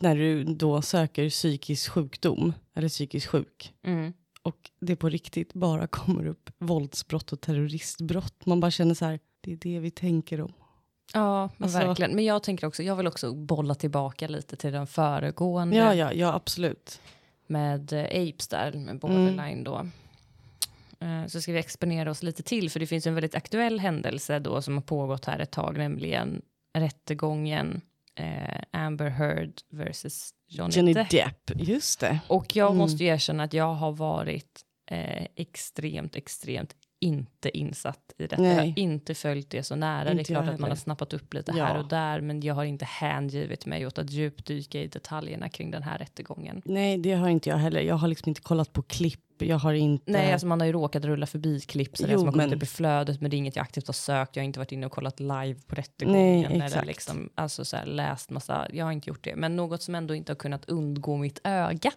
när du då söker psykisk sjukdom eller psykisk sjuk Mm. och det på riktigt bara kommer upp våldsbrott och terroristbrott. Man bara känner så här, det är det vi tänker om. Ja, men Alltså- verkligen. Men jag tänker också, jag vill också bolla tillbaka lite till den föregående Ja, ja, ja, absolut. med eh, Apes där, med borderline då. Eh, Så ska vi exponera oss lite till, för det finns en väldigt aktuell händelse då som har pågått här ett tag, nämligen rättegången eh, Amber Heard versus Johnny, Johnny Depp. Depp, just det. Och jag Mm. måste ju erkänna att jag har varit eh, extremt, extremt inte insatt i detta. Jag Nej. har inte följt det så nära. det är Inte jag klart att man har snappat upp lite Ja. här och där, men jag har inte hängivit mig åt att djupdyka i detaljerna kring den här rättegången. Nej, det har inte jag heller. Jag har liksom inte kollat på klipp. Jag har inte... Nej, alltså man har ju råkat rulla förbi klipp så det Jo, som har kommit men- upp i flödet, men det är inget jag aktivt har sökt. Jag har inte varit inne och kollat live på rättegången. Nej, eller liksom, alltså så här, läst massa, jag har inte gjort det. Men något som ändå inte har kunnat undgå mitt öga,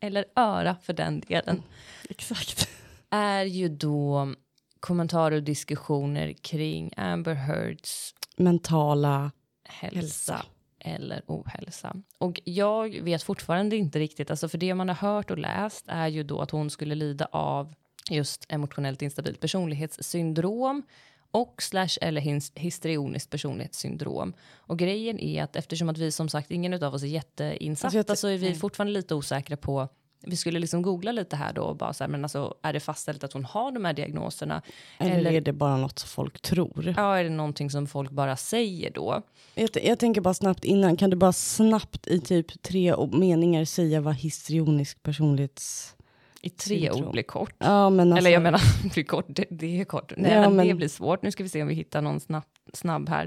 eller öra för den delen, Exakt. är ju då kommentarer och diskussioner kring Amber Heards Mentala hälsa, hälsa. eller ohälsa. Och jag vet fortfarande inte riktigt, alltså för det man har hört och läst är ju då att hon skulle lida av just emotionellt instabilt personlighetssyndrom och slash eller his- histrioniskt personlighetssyndrom. Och grejen är att eftersom att vi som sagt, ingen av oss är jätteinsatta Alltså så är vi nej. fortfarande lite osäkra på vi skulle liksom googla lite här då och bara så här, men alltså är det fastställt att hon har de här diagnoserna? Eller, Eller- är det bara något som folk tror? Ja, är det någonting som folk bara säger då? Jag, jag tänker bara snabbt innan, kan du bara snabbt i typ tre meningar säga vad histrionisk personlighets... I tre ord blir kort. Ja, men alltså, Eller jag menar, det [laughs] blir kort, det, det är kort. Nej, Ja, men det blir svårt. Nu ska vi se om vi hittar någon snabb, snabb här.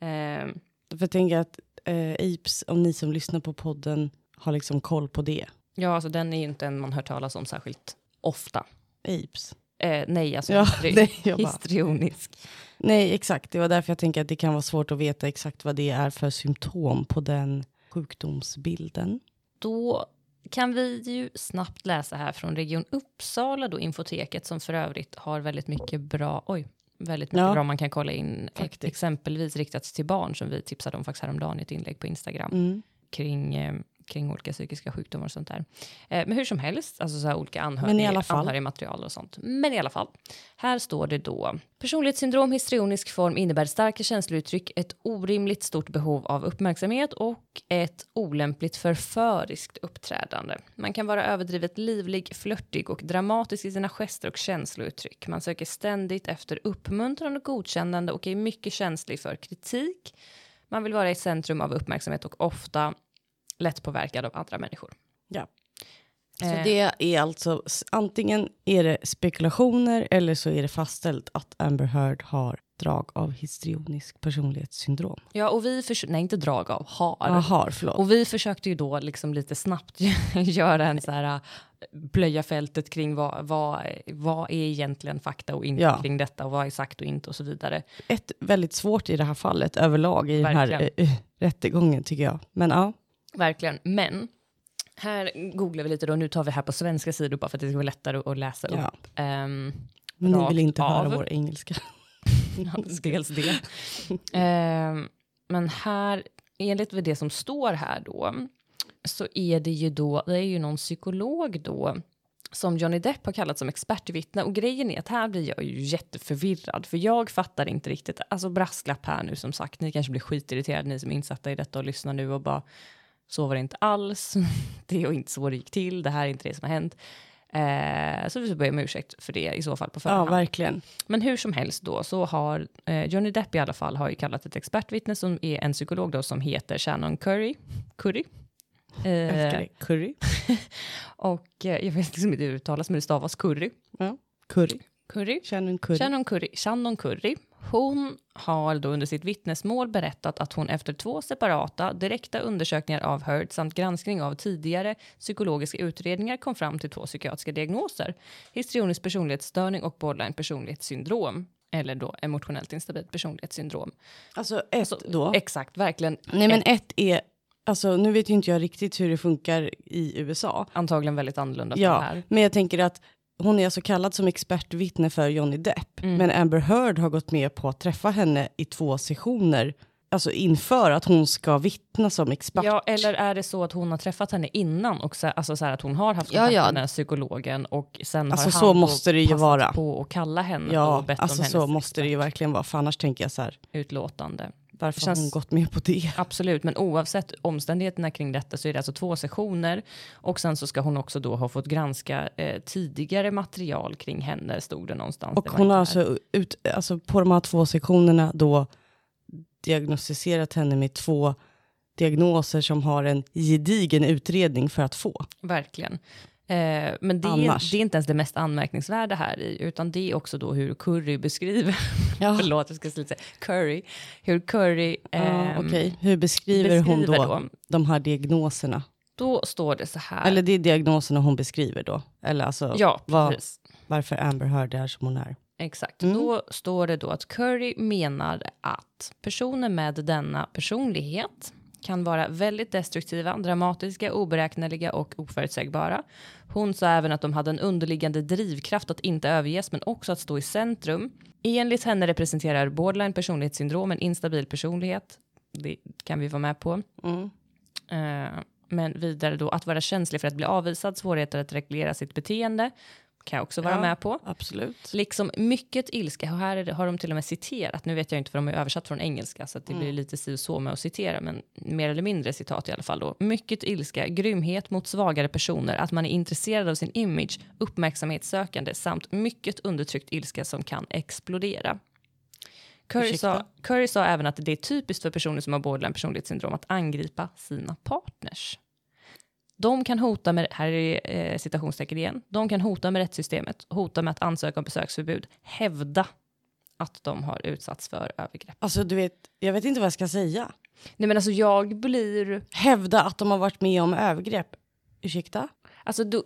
Eh, För jag tänker att eh, Apes, om ni som lyssnar på podden har liksom koll på det. Ja, alltså den är ju inte en man hört talas om särskilt ofta. Apes. Eh, nej, alltså Ja, bara- histrionisk. Nej, exakt. Det var därför jag tänker att det kan vara svårt att veta exakt vad det är för symptom på den sjukdomsbilden. Då kan vi ju snabbt läsa här från Region Uppsala, då infoteket som för övrigt har väldigt mycket bra, oj, väldigt mycket Ja. bra man kan kolla in, Faktiskt. exempelvis riktat till barn som vi tipsade om faktiskt häromdagen i ett inlägg på Instagram Mm. kring, eh, kring olika psykiska sjukdomar och sånt där. Eh, men hur som helst, alltså så här olika anhörig, anhörigmaterial och sånt. Men i alla fall, här står det då. Personlighetssyndrom histrionisk form innebär starka känslouttryck, ett orimligt stort behov av uppmärksamhet och ett olämpligt förföriskt uppträdande. Man kan vara överdrivet livlig, flörtig och dramatisk i sina gester och känslouttryck. Man söker ständigt efter uppmuntran och godkännande och är mycket känslig för kritik. Man vill vara i centrum av uppmärksamhet och ofta lätt påverkad av andra människor. Ja. Så Eh. det är alltså antingen är det spekulationer eller så är det fastställt att Amber Heard har drag av histrionisk personlighetssyndrom. Ja, och vi försökte, nej inte drag av, har. Ja, har, förlåt. Och vi försökte ju då liksom lite snabbt [laughs] göra en så här äh, blöja fältet kring vad, vad, vad är egentligen fakta och inte Ja. kring detta och vad är sagt och inte och så vidare. Ett väldigt svårt i det här fallet överlag i den här Verkligen. eh, rättegången tycker jag. Men ja, Verkligen, men här googlar vi lite då, nu tar vi här på svenska sidor bara för att det ska vara lättare att läsa Ja. upp. Men ni vill inte höra av. vår engelska. [laughs] Dels det. Ehm, men här, enligt det som står här då, så är det ju då, det är ju någon psykolog då, som Johnny Depp har kallat som expertvittne. Och grejen är att här blir jag ju jätteförvirrad, för jag fattar inte riktigt, alltså brasklapp här nu som sagt, ni kanske blir skitirriterade ni som är insatta i detta och lyssnar nu och bara, så var det inte alls, [laughs] det är inte så det gick till, det här är inte det som har hänt. Eh, så vi får be om ursäkt för det i så fall på Ja, förhand. verkligen. Men hur som helst då så har eh, Johnny Depp i alla fall har ju kallat ett expertvittne som är en psykolog då som heter Shannon Curry. Curry. Eh. Curry. [laughs] och eh, jag vet liksom inte hur det uttalas men det stavas curry. Ja. Curry. Curry. Shannon Curry. Shannon Curry. Shannon Curry. Hon har då under sitt vittnesmål berättat att hon efter två separata direkta undersökningar av Heard samt granskning av tidigare psykologiska utredningar kom fram till två psykiatriska diagnoser. Histrionisk personlighetsstörning och borderline personlighetssyndrom. Eller då emotionellt instabilt personlighetssyndrom. Alltså ett Så, då. Exakt, verkligen. Nej men ett är, alltså nu vet ju inte jag riktigt hur det funkar i USA. Antagligen väldigt annorlunda Ja, här. men jag tänker att hon är alltså kallad som expertvittne för Johnny Depp. Mm. Men Amber Heard har gått med på att träffa henne i två sessioner. Alltså inför att hon ska vittna som expert. Ja, eller är det så att hon har träffat henne innan och så, alltså så här att hon har haft Ja, kontakt ja. med den här psykologen och sen Alltså, har så han måste det ju passat vara. på att kalla henne Ja, och bett alltså om så hennes måste det ju verkligen vara. För annars tänker jag så här, utlåtande. Varför Känns- har hon gått med på det? Absolut, men oavsett omständigheterna kring detta så är det alltså två sessioner och sen så ska hon också då ha fått granska eh, tidigare material kring henne, stod det någonstans. Och Det hon har alltså, ut, alltså på de här två sektionerna då diagnostiserat henne med två diagnoser som har en gedigen utredning för att få. Verkligen. Eh, men det är, det är inte ens det mest anmärkningsvärda här i, utan det är också då hur Curry beskriver, [laughs] Ja. förlåt jag ska säga, Curry, hur Curry Ja, ehm, Okej, hur beskriver, hon då, beskriver då. de här diagnoserna? Då står det så här. Eller det är diagnoserna hon beskriver då? Eller alltså ja, vad- varför Amber Heard är som hon är? Exakt. Mm. Då står det då att Curry menar att personer med denna personlighet kan vara väldigt destruktiva, dramatiska, oberäkneliga och oförutsägbara. Hon sa även att de hade en underliggande drivkraft att inte överges, men också att stå i centrum. Enligt henne representerar borderline personlighetssyndrom en instabil personlighet. Det kan vi vara med på. Mm. Eh, men vidare då att vara känslig för att bli avvisad, svårigheter att reglera sitt beteende kan jag också vara Ja. med på. Absolut. Liksom mycket ilska, och här är det, har de till och med citerat, nu vet jag inte för de är översatt från engelska så att det blir lite si så med att citera, men mer eller mindre citat i alla fall då. Mycket ilska, grymhet mot svagare personer, att man är intresserad av sin image, uppmärksamhetssökande samt mycket undertryckt ilska som kan explodera. Curry sa, Curry sa även att det är typiskt för personer som har borderline personlighetssyndrom att angripa sina partners. De kan hota med, här är eh, citationstecken igen, de kan hota med rättssystemet, hota med att ansöka om besöksförbud, hävda att de har utsatts för övergrepp. Alltså du vet, jag vet inte vad jag ska säga. Nej men alltså jag blir, Hävda att de har varit med om övergrepp. Ursäkta? alltså då,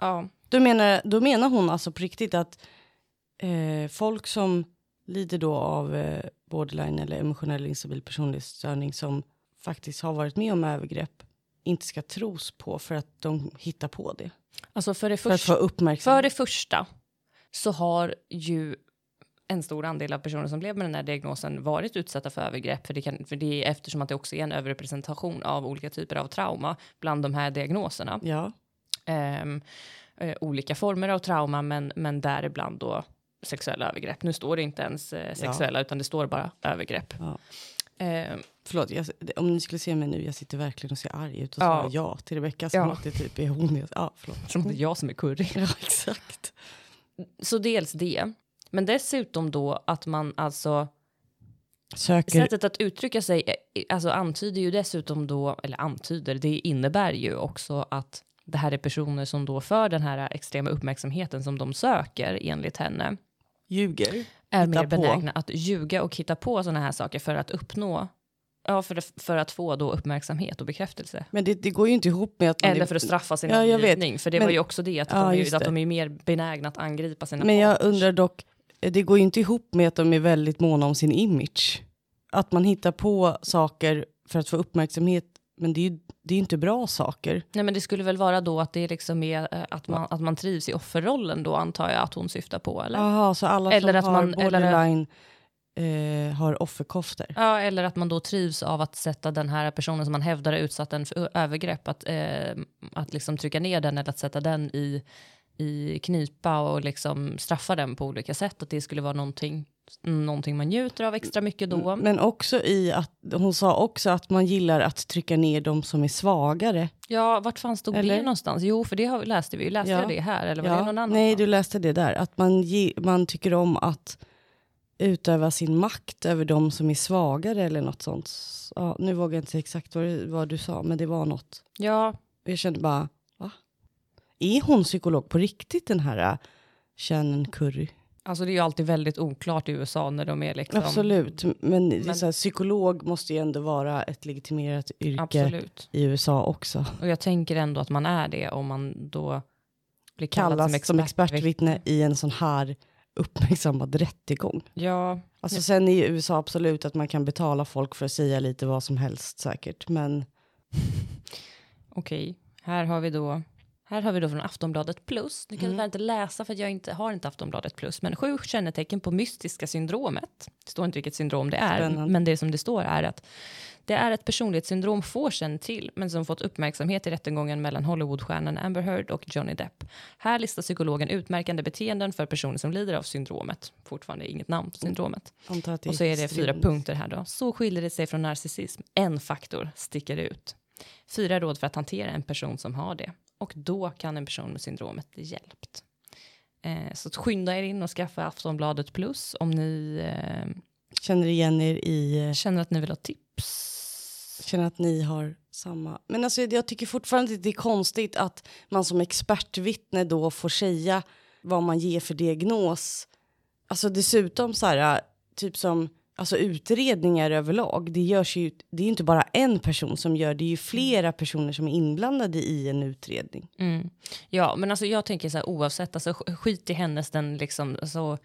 ja, Då menar, då menar hon alltså på riktigt att eh, folk som lider då av eh, borderline eller emotionell instabil personlighetsstörning som faktiskt har varit med om övergrepp inte ska tros på för att de hittar på det. Alltså för det, För att få uppmärksamhet. för det första så har ju en stor andel av personer som lever med den här diagnosen varit utsatta för övergrepp. För det, kan, för det är eftersom att det också är en överrepresentation av olika typer av trauma bland de här diagnoserna. Ja, Ehm, eh, olika former av trauma, men, men däribland då sexuella övergrepp. Nu står det inte ens eh, sexuella, utan det står bara övergrepp. Ja. Ehm, förlåt. Jag, om ni skulle se mig nu, jag sitter verkligen och ser arg ut och svarar ja till Rebecka som Ja. att det typ är hon. Jag, ja, förlåt. som det är jag som är curry. Ja, [laughs] exakt. Så dels det, men dessutom då att man alltså Söker, Sättet att uttrycka sig eh, alltså antyder ju dessutom då, eller antyder, det innebär ju också att det här är personer som då för den här extrema uppmärksamheten som de söker enligt henne ljuger. Är Hitta mer på. benägna att ljuga och hitta på sådana här saker för att uppnå, ja för, för att få då uppmärksamhet och bekräftelse. Men det, det går ju inte ihop med att man... Eller för att straffa sin Ja, jag omgivning, för det Men- var ju också det, att, Ja, de, är, att de är mer benägna att angripa sina Men jag partners. undrar dock, det går ju inte ihop med att de är väldigt måna om sin image. Att man hittar på saker för att få uppmärksamhet, men det är det är inte bra saker. Nej men det skulle väl vara då att det liksom är eh, att man, att man trivs i offerrollen då antar jag att hon syftar på eller? Jaha, så alla Eller som att har man- eller- borderline eh, har offerkoftor. Ja, eller att man då trivs av att sätta den här personen som man hävdar är utsatt en för övergrepp, att, eh, att liksom trycka ner den eller att sätta den i, i knipa och liksom straffa den på olika sätt. Att det skulle vara någonting, någonting man njuter av extra mycket då. Men också i att, hon sa också att man gillar att trycka ner de som är svagare. Ja, vart fanns stod Eller? det någonstans? Jo, för det har, läste vi ju. Läste Ja. jag det här eller var det Ja, någon annan? nej, du läste det där. Att man, ge, man tycker om att utöva sin makt över de som är svagare eller något sånt. Ja, nu vågar jag inte säga exakt vad, det- vad du sa, men det var något. Ja, Jag kände bara, va? Är hon psykolog på riktigt den här äh, Shannon Curry? Alltså det är ju alltid väldigt oklart i USA när de är liksom... Absolut, men, är Men- här, psykolog måste ju ändå vara ett legitimerat yrke Absolut. i USA också. Och jag tänker ändå att man är det om man då blir kallad Kallas som, som expertvittne. expertvittne i en sån här uppmärksammad rättegång. Ja, Alltså sen i USA absolut att man kan betala folk för att säga lite vad som helst säkert. Men [laughs] Okej, här har vi då här har vi då från Aftonbladet Plus. Nu kan Mm. jag inte läsa för att jag inte har inte Aftonbladet Plus, men sju kännetecken på mystiska syndromet. Det står inte vilket syndrom det är, Spännande. men det som det står är att det är ett personlighetssyndrom få känner till, men som fått uppmärksamhet i rättegången mellan Hollywoodstjärnan Amber Heard och Johnny Depp. Här listar psykologen utmärkande beteenden för personer som lider av syndromet. Fortfarande inget namn på syndromet. det Och så är det fyra punkter här då. Så skiljer det sig från narcissism. En faktor sticker ut. Fyra råd för att hantera en person som har det. Och då kan en person med syndromet bli hjälpt. Eh, så skynda er in och skaffa Aftonbladet Plus om ni eh, Känner igen er i, eh, känner att ni vill ha tips. känner att ni har samma. Men alltså jag tycker fortfarande att det är konstigt att man som expertvittne då får säga vad man ger för diagnos. Alltså dessutom så här, typ som alltså utredningar överlag. Det görs ju, det är ju inte bara en person som gör, det är ju flera personer som är inblandade i en utredning. Mm. Ja, men alltså jag tänker så här oavsett, alltså sk- skit i hennes den liksom, alltså,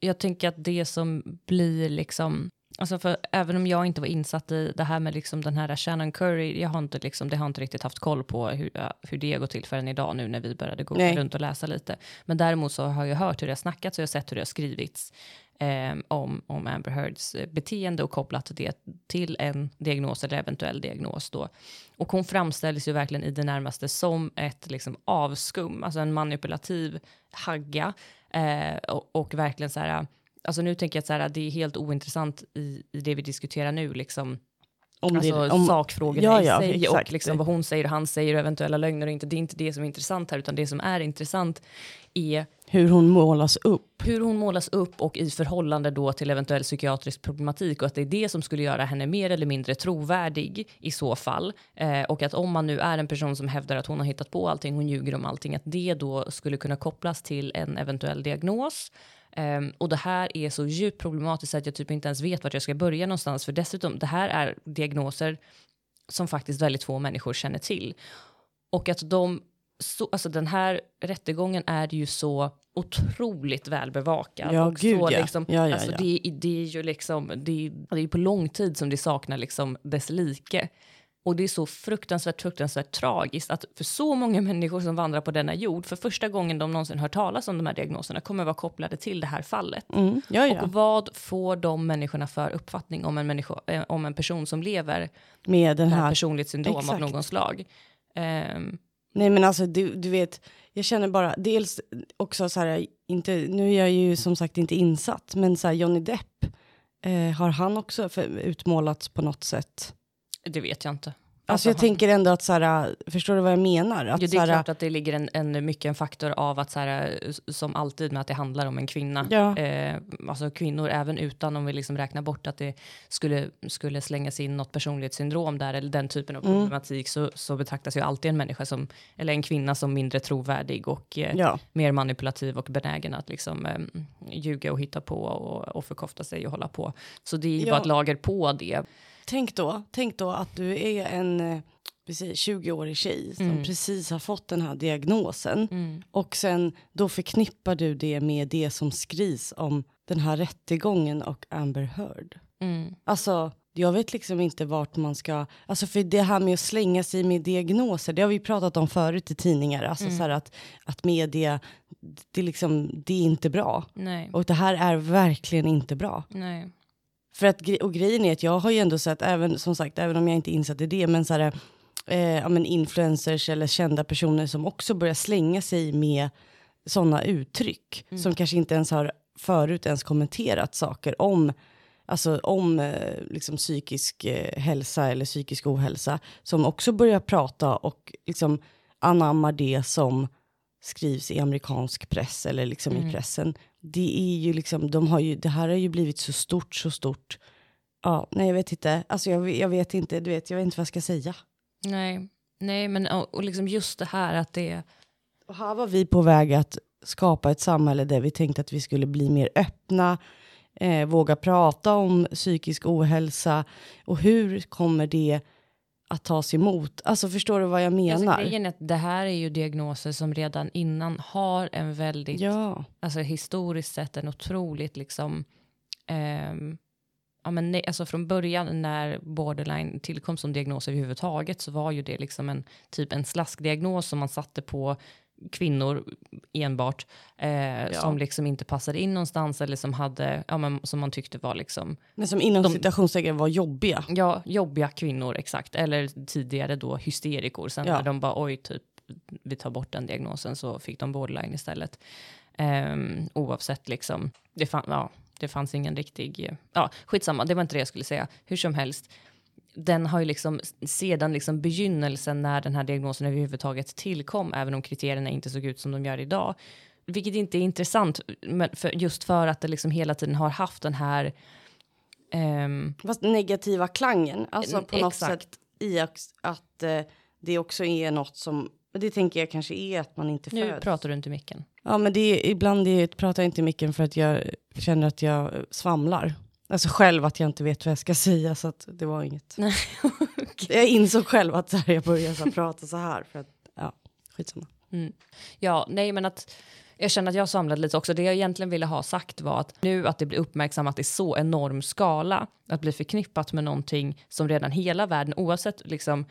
jag tänker att det som blir liksom, alltså för även om jag inte var insatt i det här med liksom den här Shannon Curry, jag har inte liksom, det har inte riktigt haft koll på hur, hur det går till förrän idag nu när vi började gå Nej. runt och läsa lite. Men däremot så har jag hört hur det har snackats och jag har sett hur det har skrivits eh, om, om Amber Heards eh, beteende och kopplat det till en diagnos eller eventuell diagnos då. Och hon framställs ju verkligen i det närmaste som ett liksom avskum, alltså en manipulativ hagga. Eh, och, och verkligen så här, alltså nu tänker jag att så här, det är helt ointressant i, i det vi diskuterar nu, liksom, om alltså det, om, sakfrågorna Ja, i ja, sig exakt. och liksom vad hon säger och han säger och eventuella lögner och inte. Det är inte det som är intressant här, utan det som är intressant är hur hon målas upp. hur hon målas upp och i förhållande då till eventuell psykiatrisk problematik och att det är det som skulle göra henne mer eller mindre trovärdig i så fall. Eh, och att om man nu är en person som hävdar att hon har hittat på allting, hon ljuger om allting, att det då skulle kunna kopplas till en eventuell diagnos. Ehm, och det här är så djupt problematiskt att jag typ inte ens vet vart jag ska börja någonstans. För dessutom, det här är diagnoser som faktiskt väldigt få människor känner till. Och att de så, alltså den här rättegången är ju så otroligt välbevakad. Ja, och gud, så ja. Liksom, Ja, ja, alltså ja. Det, det är ju liksom, det är, det är på lång tid som det saknar liksom dess like. Och det är så fruktansvärt, fruktansvärt tragiskt att för så många människor som vandrar på denna jord, för första gången de någonsin hört talas om de här diagnoserna, kommer vara kopplade till det här fallet. Mm. Ja, ja. Och vad får de människorna för uppfattning om en, människo, eh, om en person som lever Med den med här personlighetssyndrom av exakt. någon slag? Ehm, Nej men alltså du, du vet, jag känner bara dels också så här, inte, nu är jag ju som sagt inte insatt, men så här Johnny Depp, eh, har han också för, utmålats på något sätt? Det vet jag inte. Alltså jag han- tänker ändå att så här, förstår du vad jag menar? Att Ja, det är klart att det ligger en, en, mycket en faktor av att så här, som alltid med att det handlar om en kvinna. Ja. Eh, alltså kvinnor, även utan om vi liksom räknar bort att det skulle, skulle slängas in något personlighetssyndrom där eller den typen av Mm. problematik så, så betraktas ju alltid en människa som, eller en kvinna som mindre trovärdig och eh, ja. mer manipulativ och benägen att liksom eh, ljuga och hitta på och, och förkofta sig och hålla på. Så det är ju Ja. bara ett lager på det. Tänk då, tänk då att du är en eh, vi säger 20-årig tjej som Mm. precis har fått den här diagnosen och sen då förknippar du det med det som skrivs om den här rättegången och Amber Heard. Mm. Alltså, jag vet liksom inte vart man ska... Alltså för det här med att slänga sig med diagnoser, det har vi pratat om förut i tidningar. Alltså så här att, att media, det, liksom, det är inte bra. Nej, Och det här är verkligen inte bra. nej. För att, och grejen är att jag har ju ändå sett, även, som sagt, även om jag inte är insatt i det, men så här, eh, ja, men influencers eller kända personer som också börjar slänga sig med sådana uttryck som kanske inte ens har förut ens kommenterat saker om Alltså om eh, liksom psykisk eh, hälsa eller psykisk ohälsa som också börjar prata och liksom anammar det som skrivs i amerikansk press eller liksom i pressen. Det är ju liksom, de har ju, det här har ju blivit så stort, så stort. Ja, nej jag vet inte, alltså jag, jag vet inte, du vet, jag vet inte vad jag ska säga. Nej, nej men och, och liksom just det här att det Och här var vi på väg att skapa ett samhälle där vi tänkte att vi skulle bli mer öppna, eh, våga prata om psykisk ohälsa och hur kommer det att tas emot? Alltså förstår du vad jag menar? Alltså, grejen är att det här är ju diagnoser som redan innan har en väldigt, ja, alltså historiskt sett en otroligt liksom, ehm, ja men nej, alltså från början när borderline tillkom som diagnos överhuvudtaget så var ju det liksom en typ en slaskdiagnos som man satte på kvinnor enbart eh, som liksom inte passade in någonstans eller som hade, ja men som man tyckte var liksom men som inom citationstecken var jobbiga. Ja, jobbiga kvinnor, exakt. Eller tidigare då hysterikor. Sen Ja. när de bara, oj, typ, vi tar bort den diagnosen så fick de borderline istället. Um, oavsett liksom, det, fann, ja, det fanns ingen riktig, eh, ja, skitsamma, det var inte det jag skulle säga. Hur som helst, den har ju liksom sedan liksom begynnelsen när den här diagnosen överhuvudtaget tillkom, även om kriterierna inte såg ut som de gör idag, vilket inte är intressant, men för, just för att det liksom hela tiden har haft den här ehm, Fast negativa klangen, alltså på något exakt. sätt i att, att eh, det också är något som, det tänker jag kanske är att man inte Nu föds. pratar du inte i micken. Ja, men det är, ibland är, pratar jag inte mycket för att jag känner att jag svamlar. Alltså själv att jag inte vet vad jag ska säga så att det var inget. Nej, [laughs] Jag insåg själv att så här, jag började så här, prata så här för att, ja, skitsamma. Ja, nej men att jag känner att jag samlade lite också. Det jag egentligen ville ha sagt var att nu att det blir uppmärksammat i så enorm skala, att bli förknippat med någonting som redan hela världen, oavsett liksom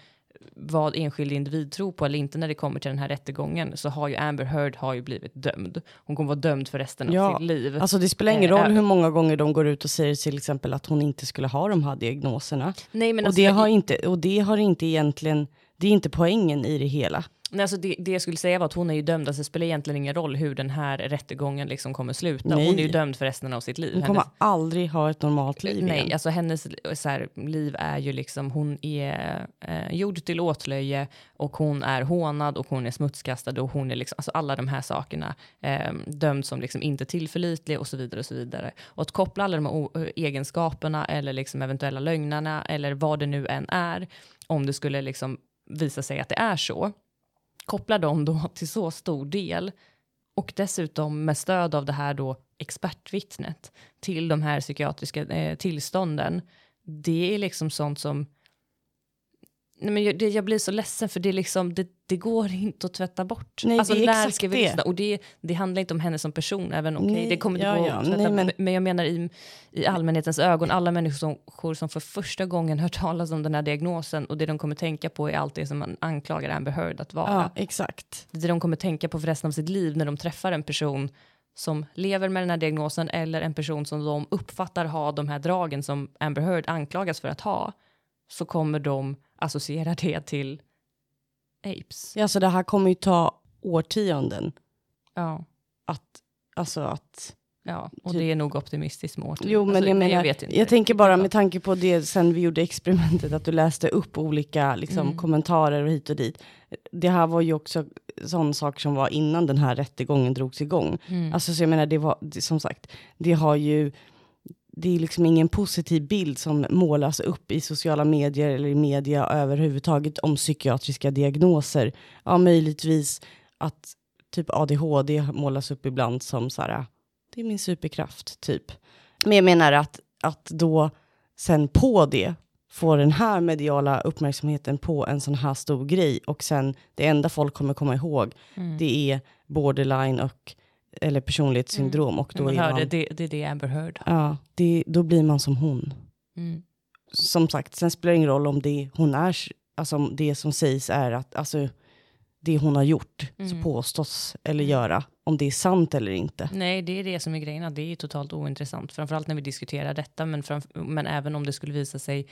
vad enskild individ tror på eller inte när det kommer till den här rättegången, så har ju Amber Heard har ju blivit dömd. Hon kommer vara dömd för resten av Ja, sitt liv. Alltså det spelar ingen Eh, roll äh. hur många gånger de går ut och säger till exempel att hon inte skulle ha de här diagnoserna. nej, men och, alltså, det har inte, och det har inte egentligen, det är inte poängen i det hela. Nej, alltså det, det jag skulle säga var att hon är ju dömd, alltså det spelar egentligen ingen roll hur den här rättegången liksom kommer sluta. Nej. Hon är ju dömd för resten av sitt liv. Hon Hennes- kommer aldrig ha ett normalt liv Nej, igen. alltså hennes så här, liv är ju liksom, hon är eh, gjord till åtlöje och hon är hånad och hon är smutskastad och hon är liksom, alltså alla de här sakerna eh, dömd som liksom inte tillförlitlig och så vidare och så vidare. Och att koppla alla de här o- egenskaperna eller liksom eventuella lögnerna eller vad det nu än är, om det skulle liksom visa sig att det är så, koppla dem då till så stor del och dessutom med stöd av det här då expertvittnet till de här psykiatriska eh, tillstånden. Det är liksom sånt som Nej, men jag, det, jag blir så ledsen för det, liksom, det, det går inte att tvätta bort. Nej, alltså, det är när exakt ska vi det. lyssna? Och det, det handlar inte om henne som person, även okej, Nej, det kommer inte ja, gå ja, att tvätta nej, men- men... men jag menar i, i allmänhetens ögon, alla människor som för första gången hört talas om den här diagnosen och det de kommer tänka på är allt det som man anklagar Amber Heard att vara. Ja, exakt. Det de kommer tänka på för resten av sitt liv när de träffar en person som lever med den här diagnosen eller en person som de uppfattar ha de här dragen som Amber Heard anklagas för att ha så kommer de associera det till apes. Ja, så det här kommer ju ta årtionden Ja, att, alltså att ja. och Typ. det är nog optimistiskt med årtionden. Jo, men Alltså, jag menar, vet inte. jag tänker bara med tanke på det sen vi gjorde experimentet, att du läste upp olika liksom, Mm. kommentarer och hit och dit. Det här var ju också sån sak som var innan den här rättegången drogs igång. Mm. Alltså så jag menar, det var, det, som sagt, det har ju, det är liksom ingen positiv bild som målas upp i sociala medier eller i media överhuvudtaget om psykiatriska diagnoser. Ja, möjligtvis att typ ADHD målas upp ibland som så här, det är min superkraft, typ. Men jag menar att, att då sen på det få den här mediala uppmärksamheten på en sån här stor grej och sen det enda folk kommer komma ihåg Mm. det är borderline och eller personlighetssyndrom och då man är hörde, man, det, det är det Amber Heard. ja, det, då blir man som hon. Mm. Som sagt, sen spelar det ingen roll om det hon är, alltså om det som sägs är att, alltså det hon har gjort, Mm. påstås eller göra, om det är sant eller inte. Nej, det är det som är grejen. att Det är totalt ointressant. Framförallt när vi diskuterar detta, men, framf- men även om det skulle visa sig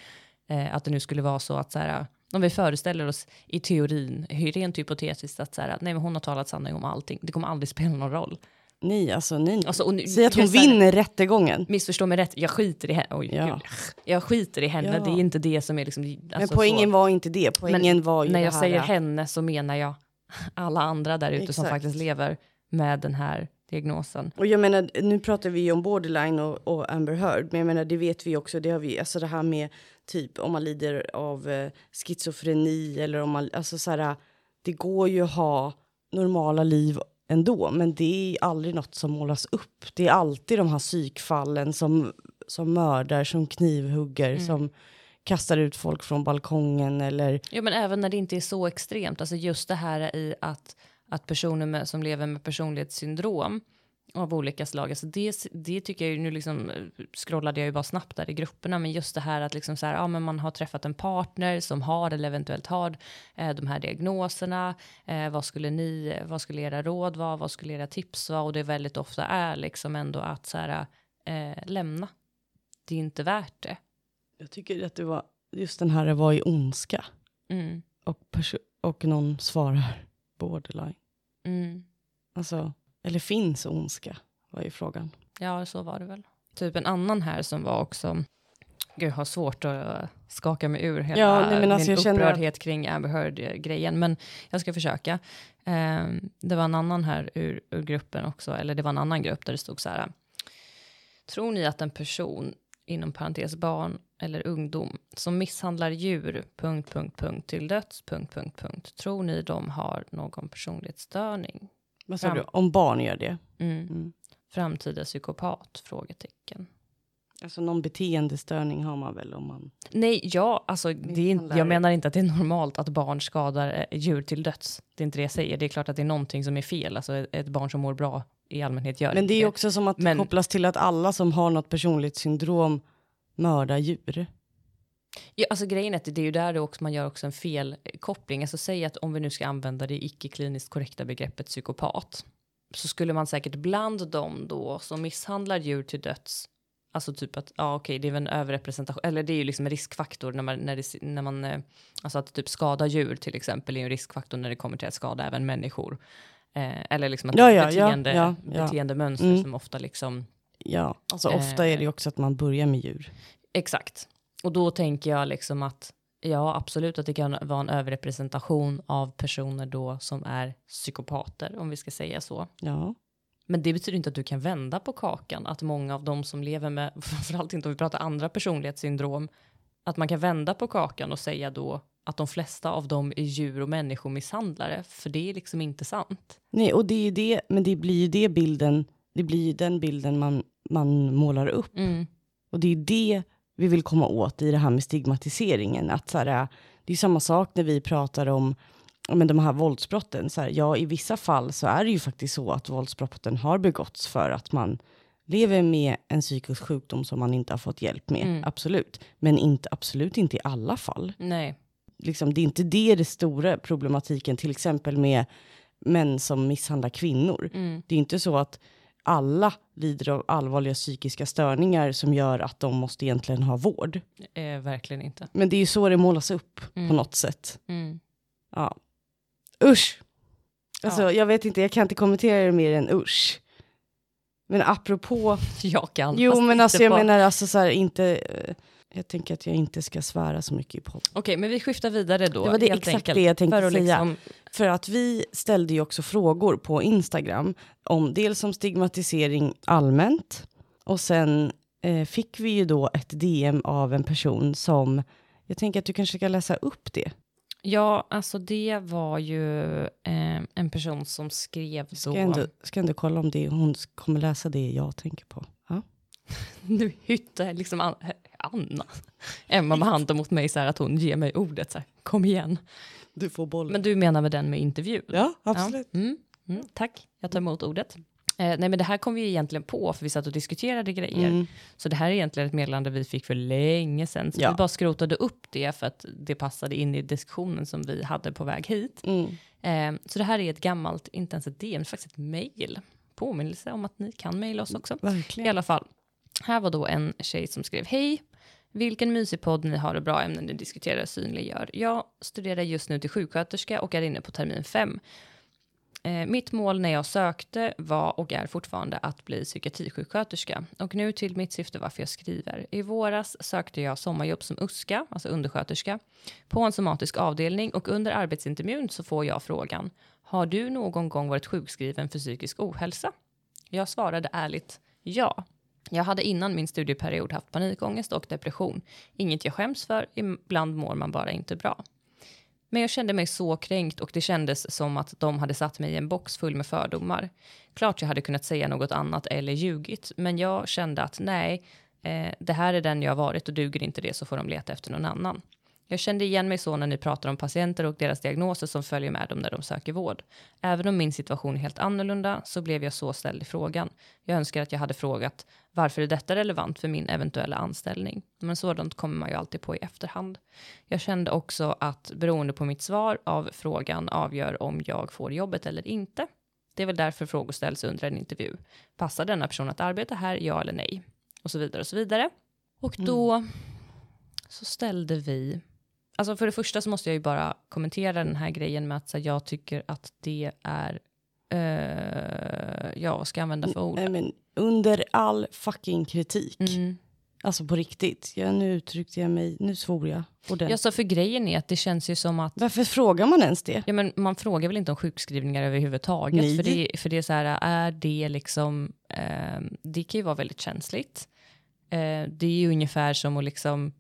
eh, att det nu skulle vara så att så här, om vi föreställer oss i teorin, rent hypotetiskt, att så här, nej, men hon har talat sanning om allting. Det kommer aldrig spela någon roll. Nej, alltså nej. Alltså, nu- Säg att hon här- vinner rättegången. Missförstå mig rätt, jag skiter i henne. Oj, Ja. gud. Jag skiter i henne, Ja. det är inte det som är liksom... Men alltså, poängen så. var inte det, poängen var ju När det jag här, säger henne så menar jag alla andra där ute som faktiskt lever med den här diagnosen. Och jag menar, nu pratar vi om borderline och, och Amber Heard, men jag menar, det vet vi också, det har vi, alltså det här med typ om man lider av eh, schizofreni eller om man, alltså så här, det går ju att ha normala liv ändå, men det är aldrig något som målas upp. Det är alltid de här psykfallen som, som mördar, som knivhugger, Mm. som kastar ut folk från balkongen eller Ja, men även när det inte är så extremt. Alltså just det här i att, att personer med, som lever med personlighetssyndrom av olika slag, alltså det, det tycker jag ju, nu liksom eh, scrollade jag ju bara snabbt där i grupperna, men just det här att liksom så här, ja, men man har träffat en partner som har eller eventuellt har eh, de här diagnoserna, eh, vad skulle ni, vad skulle era råd vara, vad skulle era tips vara, och det väldigt ofta är liksom ändå att så här, eh, lämna. Det är inte värt det. jag tycker att det var just den här var i ondska Mm. och, och någon svarar borderline. Mm. Alltså, eller finns ondska? Var ju frågan. Ja, så var det väl. Typ en annan här som var också... Gud, jag har svårt att skaka mig ur hela Ja, nej, men alltså min känner att- upprördhet kring Amber Heard-grejen. Men jag ska försöka. Ehm, det var en annan här ur, ur gruppen också, eller det var en annan grupp där det stod så här. Tror ni att en person, inom parentes barn eller ungdom, som misshandlar djur, punkt, punkt, punkt, till döds, punkt, punkt, punkt, tror ni de har någon personlighetsstörning? Vad sa Fram- du? Om barn gör det? Mm. Mm. Framtida psykopat? Frågetecken. Alltså någon beteendestörning har man väl om man... Nej, ja, alltså, det är jag menar inte att det är normalt att barn skadar eh, djur till döds. Det är inte det jag säger. Det är klart att det är någonting som är fel. Alltså, ett- barn som mår bra i allmänhet gör Men inte det är också som att Men- kopplas till att alla som har något personlighetssyndrom mördar djur. Ja, alltså, grejen är att det är ju där det också, man gör också en felkoppling. Alltså, säg att om vi nu ska använda det icke-kliniskt korrekta begreppet psykopat så skulle man säkert bland dem då som misshandlar djur till döds Alltså typ att, ja okej, det är väl en överrepresentation, eller det är ju liksom en riskfaktor när man, när, det, när man, eh, alltså att typ skada djur till exempel är en riskfaktor när det kommer till att skada även människor. Eh, eller liksom att ja, ja, beteende, ja, ja. beteendemönster Mm. som ofta liksom, Ja, alltså ofta är det också att man börjar med djur. exakt. Och då tänker jag liksom att, ja absolut att det kan vara en överrepresentation av personer då som är psykopater, om vi ska säga så. Ja. Men det betyder inte att du kan vända på kakan, att många av dem som lever med, [laughs] framförallt inte om vi pratar andra personlighetssyndrom, att man kan vända på kakan och säga då att de flesta av dem är djur och människomisshandlare, för det är liksom inte sant. Nej, och det är det, men det blir ju det bilden, det blir ju den bilden man, man målar upp. Mm. Och det är det vi vill komma åt i det här med stigmatiseringen. Att så här, det är samma sak när vi pratar om men de här våldsbrotten. Så här, ja, i vissa fall så är det ju faktiskt så att våldsbrotten har begåtts för att man lever med en psykisk sjukdom som man inte har fått hjälp med. Mm. Absolut. Men inte, absolut inte i alla fall. Nej. Liksom, det är inte det det stora problematiken, till exempel med män som misshandlar kvinnor. Mm. Det är inte så att alla lider av allvarliga psykiska störningar som gör att de måste egentligen ha vård. Eh, verkligen inte. Men det är ju så det målas upp Mm. på något sätt. Mm. Ja. Usch! Alltså, Ja. jag vet inte, jag kan inte kommentera det mer än usch. Men apropå... [laughs] Jag kan. Jo, men alltså jag på- menar alltså så här, inte... eh, Jag tänker att jag inte ska svära så mycket i podden. Okej, men vi skiftar vidare då. Det var det, exakt enkelt, det jag tänkte för att säga. Liksom, För att vi ställde ju också frågor på Instagram om dels om stigmatisering allmänt och sen eh, fick vi ju då ett DM av en person som jag tänker att du kanske ska läsa upp det. ja, alltså det var ju eh, en person som skrev Ska då... jag ändå, ska ändå kolla om det, hon kommer läsa det jag tänker på. Ja. [laughs] Nu hytte liksom An- Anna, Emma med handen mot mig så här att hon ger mig ordet så här, kom igen. Du får bollen. Men du menar med den med intervju? ja, absolut. Ja. Mm, mm, tack, jag tar emot ordet. Eh, nej men det här kom vi egentligen på för vi satt och diskuterade grejer. Mm. Så det här är egentligen ett meddelande vi fick för länge sedan. Så Ja. vi bara skrotade upp det för att det passade in i diskussionen som vi hade på väg hit. Mm. Eh, så det här är ett gammalt, inte ens ett DM, faktiskt ett mejl. Påminnelse om att ni kan mejla oss också. I Verkligen. alla fall, här var då en tjej som skrev hej. Vilken mysig podd ni har och bra ämnen ni diskuterar och synliggör. Jag studerar just nu till sjuksköterska och är inne på termin fem. Eh, mitt mål när jag sökte var och är fortfarande att bli psykiatrisjuksköterska. Och nu till mitt syfte varför jag skriver. I våras sökte jag sommarjobb som USKA, alltså undersköterska, på en somatisk avdelning och under arbetsintervjun så får jag frågan Har du någon gång varit sjukskriven för psykisk ohälsa? Jag svarade ärligt ja. Jag hade innan min studieperiod haft panikångest och depression. Inget jag skäms för, ibland mår man bara inte bra. Men jag kände mig så kränkt och det kändes som att de hade satt mig i en box full med fördomar. Klart jag hade kunnat säga något annat eller ljugit, men jag kände att nej, eh, det här är den jag har varit och duger inte det så får de leta efter någon annan. Jag kände igen mig så när ni pratar om patienter och deras diagnoser som följer med dem när de söker vård. Även om min situation är helt annorlunda så blev jag så ställd i frågan. Jag önskar att jag hade frågat varför är detta relevant för min eventuella anställning? Men sådant kommer man ju alltid på i efterhand. Jag kände också att beroende på mitt svar av frågan avgör om jag får jobbet eller inte. Det är väl därför frågor ställs under en intervju. Passar denna person att arbeta här, ja eller nej? Och så vidare och så vidare. Och då så ställde vi Alltså för det första så måste jag ju bara kommentera den här grejen med att här, jag tycker att det är, eh, ja vad ska jag använda för ord? Nej, men under all fucking kritik. Mm. Alltså på riktigt. Ja, nu uttryckte jag mig, nu svor jag. ordentligt. Ja, så för grejen är att det känns ju som att Varför frågar man ens det? Ja, men man frågar väl inte om sjukskrivningar överhuvudtaget? Nej. För det, för det är så här, är det liksom, eh, det kan ju vara väldigt känsligt. Eh, det är ju ungefär som att liksom,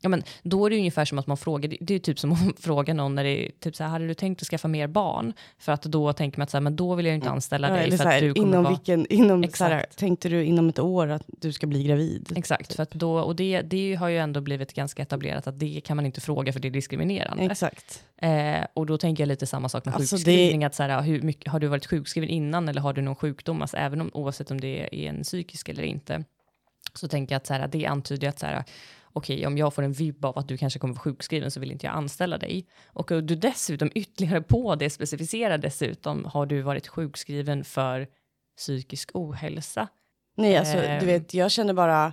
ja men då är det ungefär som att man frågar, det är typ som att [laughs] fråga någon när det är typ så här, hade du tänkt att skaffa mer barn? För att då tänker man att så här, men då vill jag inte anställa Ja, dig eller för så att här, du kommer inom vara... vilken, inom, så här, Exakt. tänkte du inom ett år att du ska bli gravid? Exakt, för att då, och det, det har ju ändå blivit ganska etablerat att det kan man inte fråga för det är diskriminerande. Exakt. Eh, och då tänker jag lite samma sak med Alltså, sjukskrivning. Att så här, hur mycket, har du varit sjukskriven innan eller har du någon sjukdom? Alltså, även om, oavsett om det är en psykisk eller inte. Så tänker jag att så här, det antyder att så här, okej, om jag får en vibb av att du kanske kommer vara sjukskriven så vill inte jag anställa dig. Och du dessutom ytterligare på det specificerar dessutom, har du varit sjukskriven för psykisk ohälsa? Nej, alltså Ehm. du vet, jag känner bara,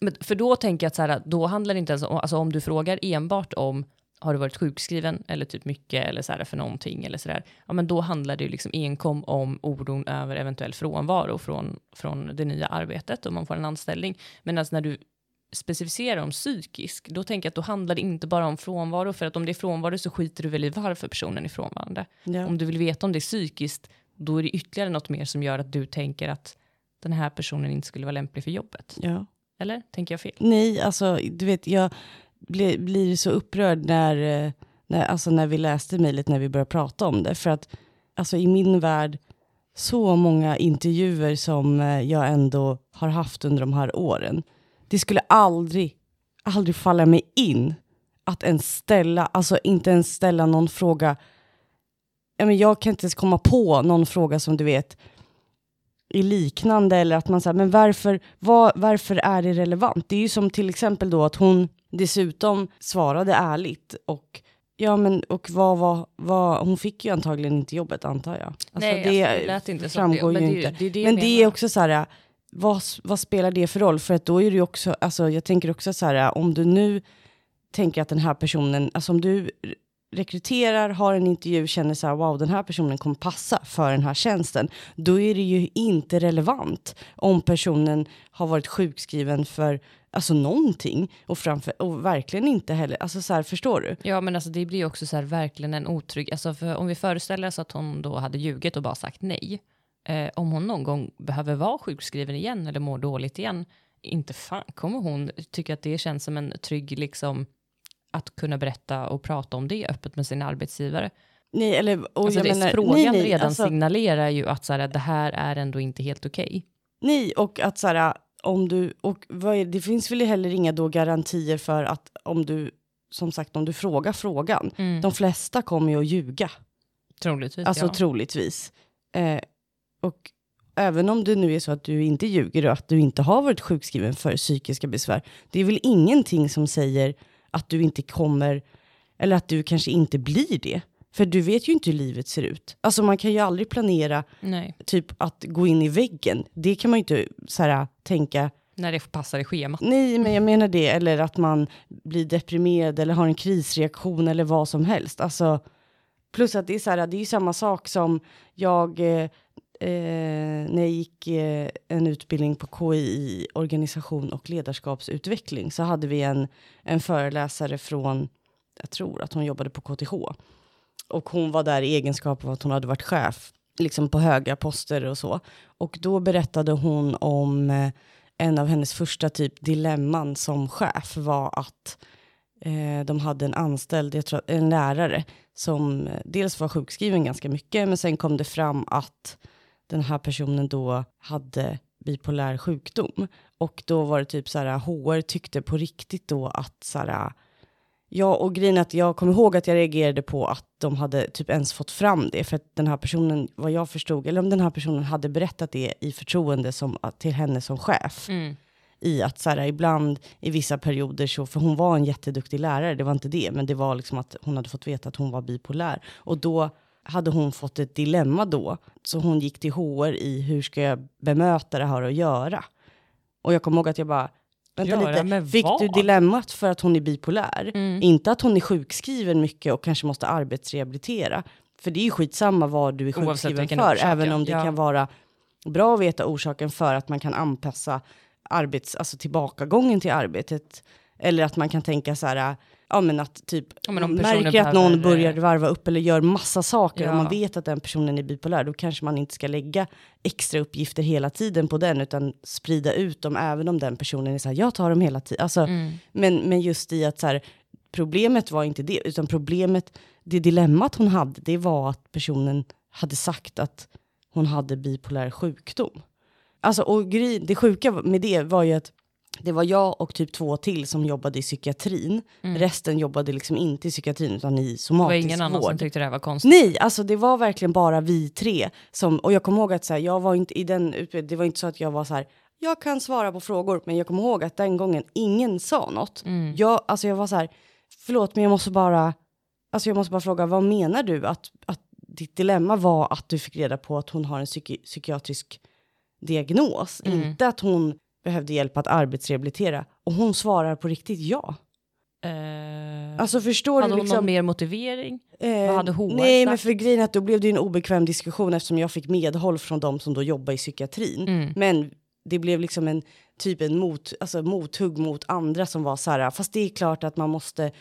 Men för då tänker jag att så här, då handlar det inte ens om, alltså om du frågar enbart om har du varit sjukskriven eller typ mycket eller så här för någonting eller så där, ja men då handlar det ju liksom enkom om oron över eventuell frånvaro från, från det nya arbetet om man får en anställning. Men alltså när du specificerar om psykisk, då tänker jag att då handlar det inte bara om frånvaro, för att om det är frånvaro så skiter du väl i varför personen är frånvarande. ja. Om du vill veta om det är psykiskt, då är det ytterligare något mer som gör att du tänker att den här personen inte skulle vara lämplig för jobbet. ja. Eller tänker jag fel? Nej, alltså du vet, jag blir, blir så upprörd när, när, alltså, när vi läste mejlet, när vi började prata om det. För att alltså, i min värld, så många intervjuer som eh, jag ändå har haft under de här åren. Det skulle aldrig, aldrig falla mig in att ens ställa, alltså inte ens ställa någon fråga. Jag kan inte ens komma på någon fråga som du vet är liknande eller att man säger, men varför, var, varför är det relevant? Det är ju som till exempel då att hon dessutom svarade ärligt och Ja, men och vad var, vad, hon fick ju antagligen inte jobbet antar jag. Alltså, Nej, det, alltså, det lät inte så. framgår det, ju men inte. Det, det, det men det är också så här, vad, vad spelar det för roll? För att då är det ju också, alltså jag tänker också så här, om du nu tänker att den här personen, alltså om du rekryterar, har en intervju, känner så här, wow, den här personen kommer passa för den här tjänsten, då är det ju inte relevant om personen har varit sjukskriven för alltså någonting och, framför, och verkligen inte heller, alltså så här, förstår du? Ja, men alltså det blir ju också så här verkligen en otrygg, alltså för om vi föreställer oss att hon då hade ljugit och bara sagt nej, eh, om hon någon gång behöver vara sjukskriven igen eller mår dåligt igen, inte fan kommer hon tycka att det känns som en trygg liksom att kunna berätta och prata om det öppet med sin arbetsgivare. Nej, eller, och Alltså jag det, menar, frågan nej, nej, redan alltså, signalerar ju att så här, det här är ändå inte helt okej. Nej, och att så här, om du, och är, det finns väl heller inga då garantier för att om du, som sagt, om du frågar frågan, Mm. de flesta kommer ju att ljuga, Troligtvis, alltså ja. troligtvis. Eh, och även om det nu är så att du inte ljuger och att du inte har varit sjukskriven för psykiska besvär, det är väl ingenting som säger att du inte kommer, eller att du kanske inte blir det. För du vet ju inte hur livet ser ut. Alltså man kan ju aldrig planera Nej, typ att gå in i väggen. Det kan man ju inte så här, tänka, när det passar i schemat. nej men jag menar det, eller att man blir deprimerad eller har en krisreaktion eller vad som helst. Alltså, plus att det är så här, det är ju samma sak som jag, eh, eh, när jag gick eh, en utbildning på KI i organisation och ledarskapsutveckling så hade vi en, en föreläsare från, jag tror att hon jobbade på KTH. Och hon var där i egenskap av att hon hade varit chef, liksom på höga poster och så. Och då berättade hon om eh, en av hennes första typ dilemman som chef var att eh, de hade en anställd, jag tror, en lärare, som eh, dels var sjukskriven ganska mycket, men sen kom det fram att den här personen då hade bipolär sjukdom. Och då var det typ så här, HR tyckte på riktigt då att så här, Ja, och grejen är att jag kommer ihåg att jag reagerade på att de hade typ ens fått fram det, för att den här personen, vad jag förstod, eller om den här personen hade berättat det i förtroende som, till henne som chef, Mm. i att så här, ibland i vissa perioder så, för hon var en jätteduktig lärare, det var inte det, men det var liksom att hon hade fått veta att hon var bipolär. Och då hade hon fått ett dilemma då, så hon gick till HR i hur ska jag bemöta det här och göra. Och jag kommer ihåg att jag bara, vänta Göra lite, fick vad? du dilemmat för att hon är bipolär? Mm. Inte att hon är sjukskriven mycket och kanske måste arbetsrehabilitera. För det är ju skitsamma vad du är sjukskriven för, orsak, även om det Ja. kan vara bra att veta orsaken för att man kan anpassa arbets, alltså tillbakagången till arbetet. Eller att man kan tänka så här, ja men att typ, Ja, men märker att någon börjar varva upp eller gör massa saker, Ja. och man vet att den personen är bipolär, då kanske man inte ska lägga extra uppgifter hela tiden på den, utan sprida ut dem, även om den personen är så här, jag tar dem hela tiden. Alltså, Mm. men, men just i att så här, problemet var inte det, utan problemet, det dilemmat hon hade, det var att personen hade sagt att hon hade bipolär sjukdom. Alltså, och det sjuka med det var ju att det var jag och typ två till som jobbade i psykiatrin. Resten jobbade liksom inte i psykiatrin utan i Mm. Det var somatisk ingen annan vård. som tyckte det här var konstigt. Nej, alltså det var verkligen bara vi tre. Som, och jag kommer ihåg att så här, jag var inte i den utbildningen, det var inte så att jag var så här, jag kan svara på frågor, men jag kommer ihåg att den gången ingen sa något. Mm. Jag, alltså jag var så här, förlåt men jag måste bara, alltså jag måste bara fråga, vad menar du att, att ditt dilemma var att du fick reda på att hon har en psyki psykiatrisk diagnos, Mm. inte att hon behövde hjälp att arbetsrehabilitera. Och hon svarar på riktigt ja. Eh, Alltså förstår hade du hon liksom? någon mer motivering? Eh, Vad hade HR Nej, men sagt? för grejen är att då blev det en obekväm diskussion eftersom jag fick medhåll från de som då jobbar i psykiatrin. Mm. Men det blev liksom en typ en mot, alltså mothugg mot andra som var så här, fast det är klart att man måste,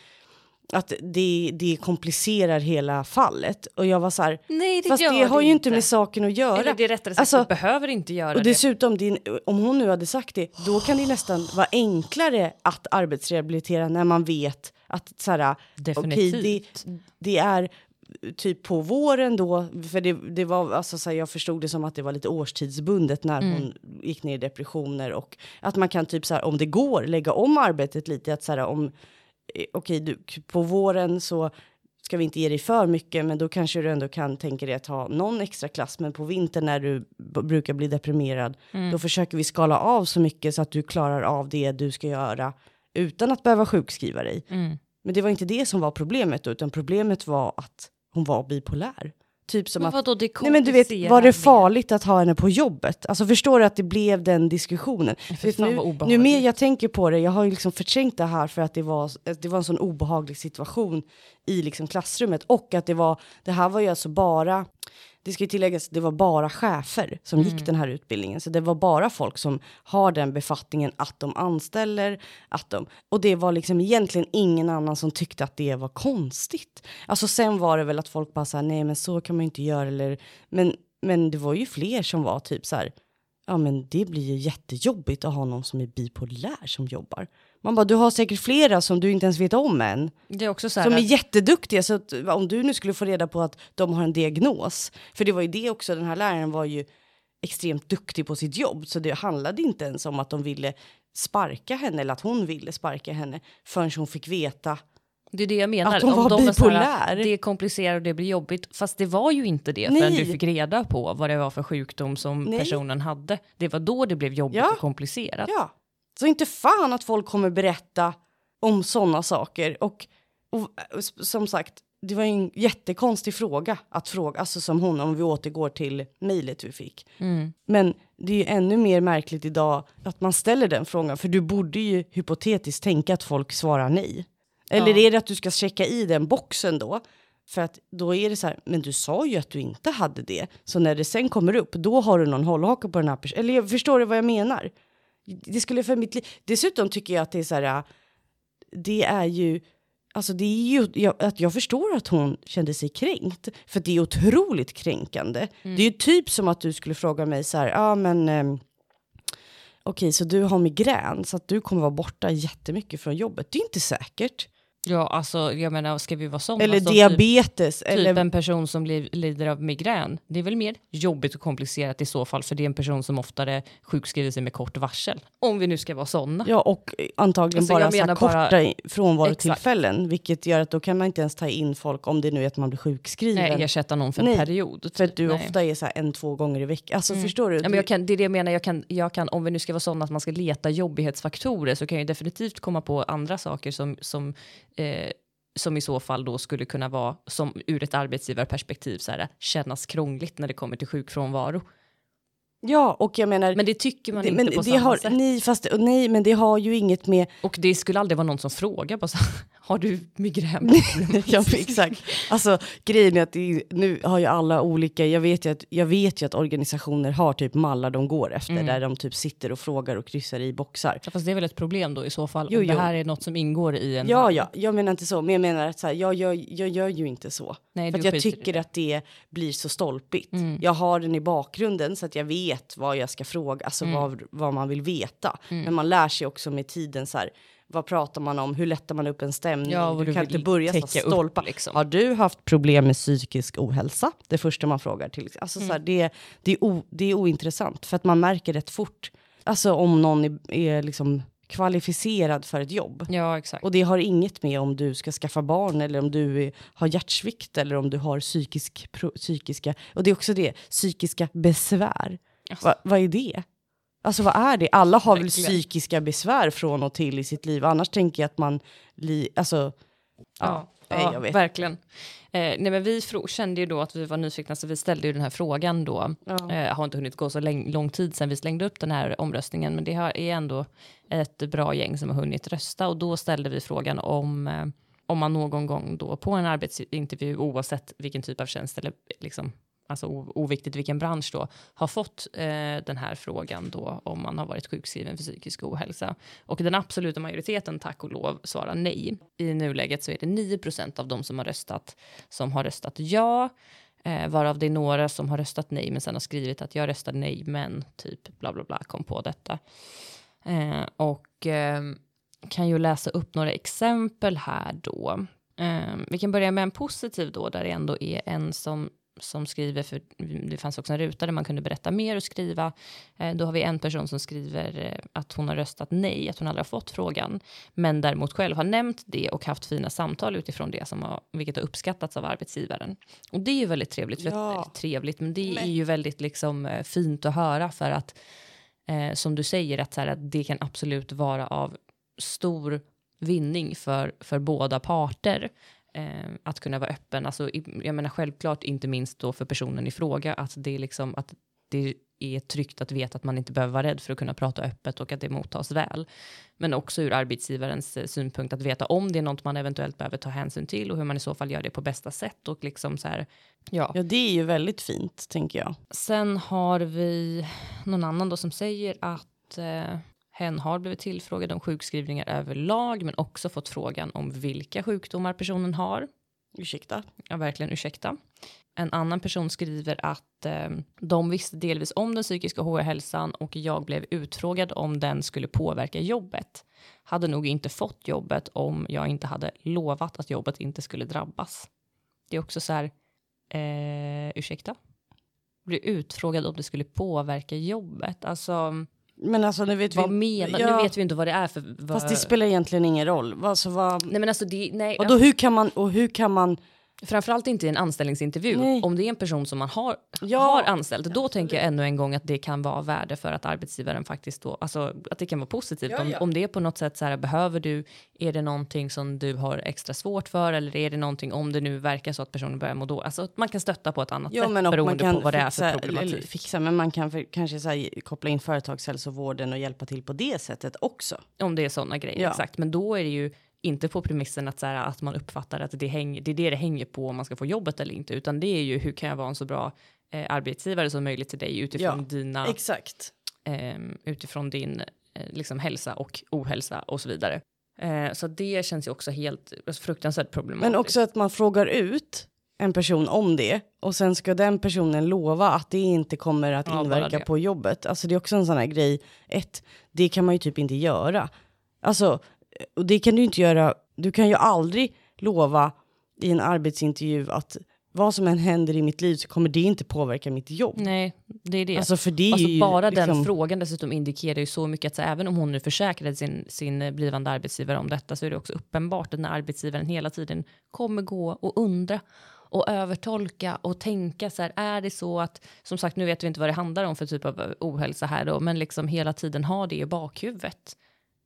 att det, det komplicerar hela fallet. Och jag var så här, Nej, fast det har ju inte med saken att göra. Eller det rättare sagt, Alltså- du behöver inte göra Och det. dessutom, om hon nu hade sagt det, då kan det nästan vara enklare att arbetsrehabilitera när man vet att så här, okej, det, Definitivt. det är typ på våren då, för det, det var, alltså så här, jag förstod det som att det var lite årstidsbundet när Mm. hon gick ner i depressioner och att man kan typ så här, om det går, lägga om arbetet lite, att så här, om, okej, du, på våren så ska vi inte ge dig för mycket, men då kanske du ändå kan tänka dig att ha någon extra klass, men på vintern när du brukar bli deprimerad, Mm. då försöker vi skala av så mycket så att du klarar av det du ska göra utan att behöva sjukskriva dig. Mm. Men det var inte det som var problemet, utan problemet var att hon var bipolär. Typ som Men att, vadå, det nej men du vet, var det farligt att ha henne på jobbet? Alltså förstår du att det blev den diskussionen? Fan nu, nu mer jag tänker på det, jag har ju liksom förträngt det här för att det var, det var en sån obehaglig situation i liksom klassrummet och att det var, det här var ju alltså bara, det ska ju tilläggas, det var bara chefer som Mm. gick den här utbildningen. Så det var bara folk som har den befattningen att de anställer, att de, och det var liksom egentligen ingen annan som tyckte att det var konstigt. Alltså sen var det väl att folk bara sa nej men så kan man ju inte göra eller, men, men det var ju fler som var typ så här, ja men det blir ju jättejobbigt att ha någon som är bipolär som jobbar. Man bara, du har säkert flera som du inte ens vet om än. Det är också så Som är att- jätteduktiga, så att, om du nu skulle få reda på att de har en diagnos, för det var ju det också, den här läraren var ju extremt duktig på sitt jobb, så det handlade inte ens om att de ville sparka henne, eller att hon ville sparka henne, förrän hon fick veta. Det är det jag menar. Att hon var de är bipolär. det är komplicerat och det blir jobbigt. Fast det var ju inte det Nej. förrän du fick reda på vad det var för sjukdom som Nej. personen hade. Det var då det blev jobbigt Ja. och komplicerat. Ja, så inte fan att folk kommer berätta om sådana saker. Och, och som sagt, det var en jättekonstig fråga att fråga, alltså som hon, om vi återgår till mejlet vi fick. Mm. Men det är ju ännu mer märkligt idag att man ställer den frågan, för du borde ju hypotetiskt tänka att folk svarar nej. Eller Ja. är det att du ska checka i den boxen då? För att då är det så här, men du sa ju att du inte hade det. Så när det sen kommer upp, då har du någon hållhake på den här personen. Eller förstår du vad jag menar? Det skulle för mitt liv... Dessutom tycker jag att det är så här, det är ju... Alltså det är ju, jag, att jag förstår att hon kände sig kränkt. För det är otroligt kränkande. Det är ju typ som att du skulle fråga mig så här, ja men... ehm, Okej, så du har migrän så att du kommer vara borta jättemycket från jobbet. Det är inte säkert. Ja, alltså jag menar, ska vi vara sådana? Eller alltså, typ- diabetes. Typ eller, en person som li- lider av migrän. Det är väl mer jobbigt och komplicerat i så fall, för det är en person som oftare sjukskriver sig med kort varsel. Om vi nu ska vara sådana. Ja, och antagligen Alltså, bara, så bara- korta i- frånvarotillfällen. Vilket gör att då kan man inte ens ta in folk om det nu är att man blir sjukskriven. Nej, ersätta någon för en Nej, period. för att du Nej. ofta är så här en, två gånger i veckan. Alltså förstår du? Ja, men jag kan, det är det jag menar, jag kan, jag kan, om vi nu ska vara sådana att man ska leta jobbighetsfaktorer så kan jag definitivt komma på andra saker som, som, eh, som i så fall då skulle kunna vara, som ur ett arbetsgivarperspektiv, så här, kännas krångligt när det kommer till sjukfrånvaro. Ja, och jag menar... Men det tycker man det, inte på det samma har, sätt. nej, fast, nej, men det har ju inget med... Och det skulle aldrig vara någon som frågar, bara så, [laughs] har du migrän? [laughs] ja, exakt. Alltså grejen är att det, nu har ju alla olika, jag vet ju, att, jag vet ju att organisationer har typ mallar de går efter, Mm. där de typ sitter och frågar och kryssar i boxar. Ja, Fast det är väl ett problem då i så fall, Jo, om det jo. här är något som ingår i en... Ja, ja, jag menar inte så, men jag menar att så här, jag, gör, jag gör ju inte så. Nej, för att jag tycker att det blir så stolpigt. Mm. Jag har den i bakgrunden så att jag vet vad jag ska fråga, alltså Mm. vad, vad man vill veta. Men man lär sig också med tiden så här, vad pratar man om, hur lättar man upp en stämning, Ja, du du kan inte börja så täcka upp, stolpa. liksom. Har du haft problem med psykisk ohälsa? Det första man frågar till. Alltså så här, Mm. det, det, är o, det är ointressant för att man märker rätt fort. Alltså om någon är, är liksom kvalificerad för ett jobb. Ja, exakt. Och det har inget med om du ska skaffa barn eller om du är, har hjärtsvikt eller om du har psykisk, pro, psykiska, och det är också det, psykiska besvär. Alltså. Va, vad är det? Alltså vad är det? Alla har väl psykiska besvär från och till i sitt liv, annars tänker jag att man, li, alltså, ja, nej, vet. verkligen. Eh, nej, men vi kände ju då att vi var nyfikna, så vi ställde ju den här frågan då. Ja. Eh, har inte hunnit gå så lång tid sedan vi slängde upp den här omröstningen, men det är ändå ett bra gäng som har hunnit rösta och då ställde vi frågan om eh, om man någon gång då på en arbetsintervju, oavsett vilken typ av tjänst eller liksom alltså oviktigt vilken bransch då, har fått eh, den här frågan då om man har varit sjukskriven för psykisk ohälsa. Och den absoluta majoriteten, tack och lov, svarar nej. I nuläget så är det 9% av de som har röstat som har röstat ja, eh, varav det är några som har röstat nej men sen har skrivit att jag röstade nej men typ bla bla bla kom på detta. Eh, och eh, kan ju läsa upp några exempel här då. Um, vi kan börja med en positiv då, där det ändå är en som som skriver, för det fanns också en ruta där man kunde berätta mer och skriva. Eh, då har vi en person som skriver eh, att hon har röstat nej, att hon aldrig har fått frågan, men däremot själv har nämnt det och haft fina samtal utifrån det, som har, vilket har uppskattats av arbetsgivaren. Och det är ju väldigt trevligt, ja. trevligt, men det är ju väldigt liksom eh, fint att höra för att eh, som du säger, att, så här, att det kan absolut vara av stor vinning för, för båda parter eh, att kunna vara öppen. Alltså, jag menar självklart inte minst då för personen i fråga att det är liksom att det är tryggt att veta att man inte behöver vara rädd för att kunna prata öppet och att det mottas väl. Men också ur arbetsgivarens eh, synpunkt att veta om det är något man eventuellt behöver ta hänsyn till och hur man i så fall gör det på bästa sätt och liksom så här. Ja, ja det är ju väldigt fint tänker jag. Sen har vi någon annan då som säger att eh, Hen har blivit tillfrågad om sjukskrivningar överlag, men också fått frågan om vilka sjukdomar personen har. Ursäkta? Ja, verkligen ursäkta. En annan person skriver att eh, de visste delvis om den psykiska ohälsan och jag blev utfrågad om den skulle påverka jobbet. Hade nog inte fått jobbet om jag inte hade lovat att jobbet inte skulle drabbas. Det är också så här, eh, ursäkta? Blir utfrågad om det skulle påverka jobbet. Alltså, men alltså nu vet vad vi menar, ja, Nu vet vi inte vad det är för... Vad... Fast det spelar egentligen ingen roll. Alltså, vad... Nej men alltså det, nej. Och då hur kan man, och hur kan man Framförallt inte i en anställningsintervju. Nej. Om det är en person som man har, ja. har anställt, då Absolut. tänker jag ännu en gång att det kan vara värde för att arbetsgivaren faktiskt då, alltså att det kan vara positivt. Ja, ja. Om, om det är på något sätt så här, behöver du, är det någonting som du har extra svårt för eller är det någonting om det nu verkar så att personen börjar må då, alltså att man kan stötta på ett annat sätt beroende på vad det är för problematik. Fixa, men man kan för, kanske så här, koppla in företagshälsovården och hjälpa till på det sättet också. Om det är sådana grejer, exakt. Men då är det ju inte på premissen att, så här, att man uppfattar att det, häng, det är det det hänger på om man ska få jobbet eller inte, utan det är ju hur kan jag vara en så bra eh, arbetsgivare som möjligt till dig utifrån ja, dina... Exakt. Eh, utifrån din eh, liksom hälsa och ohälsa och så vidare. Eh, så det känns ju också helt fruktansvärt problematiskt. Men också att man frågar ut en person om det och sen ska den personen lova att det inte kommer att ja, inverka på jobbet. Alltså det är också en sån här grej. Ett, det kan man ju typ inte göra. Alltså och det kan du inte göra, du kan ju aldrig lova i en arbetsintervju att vad som än händer i mitt liv så kommer det inte påverka mitt jobb. Nej, det är det. Alltså, för det alltså, ju, bara liksom... den frågan dessutom indikerar ju så mycket att så, även om hon nu försäkrade sin, sin blivande arbetsgivare om detta så är det också uppenbart att den arbetsgivaren hela tiden kommer gå och undra och övertolka och tänka så här, är det så att, som sagt nu vet vi inte vad det handlar om för typ av ohälsa här då, men liksom hela tiden ha det i bakhuvudet.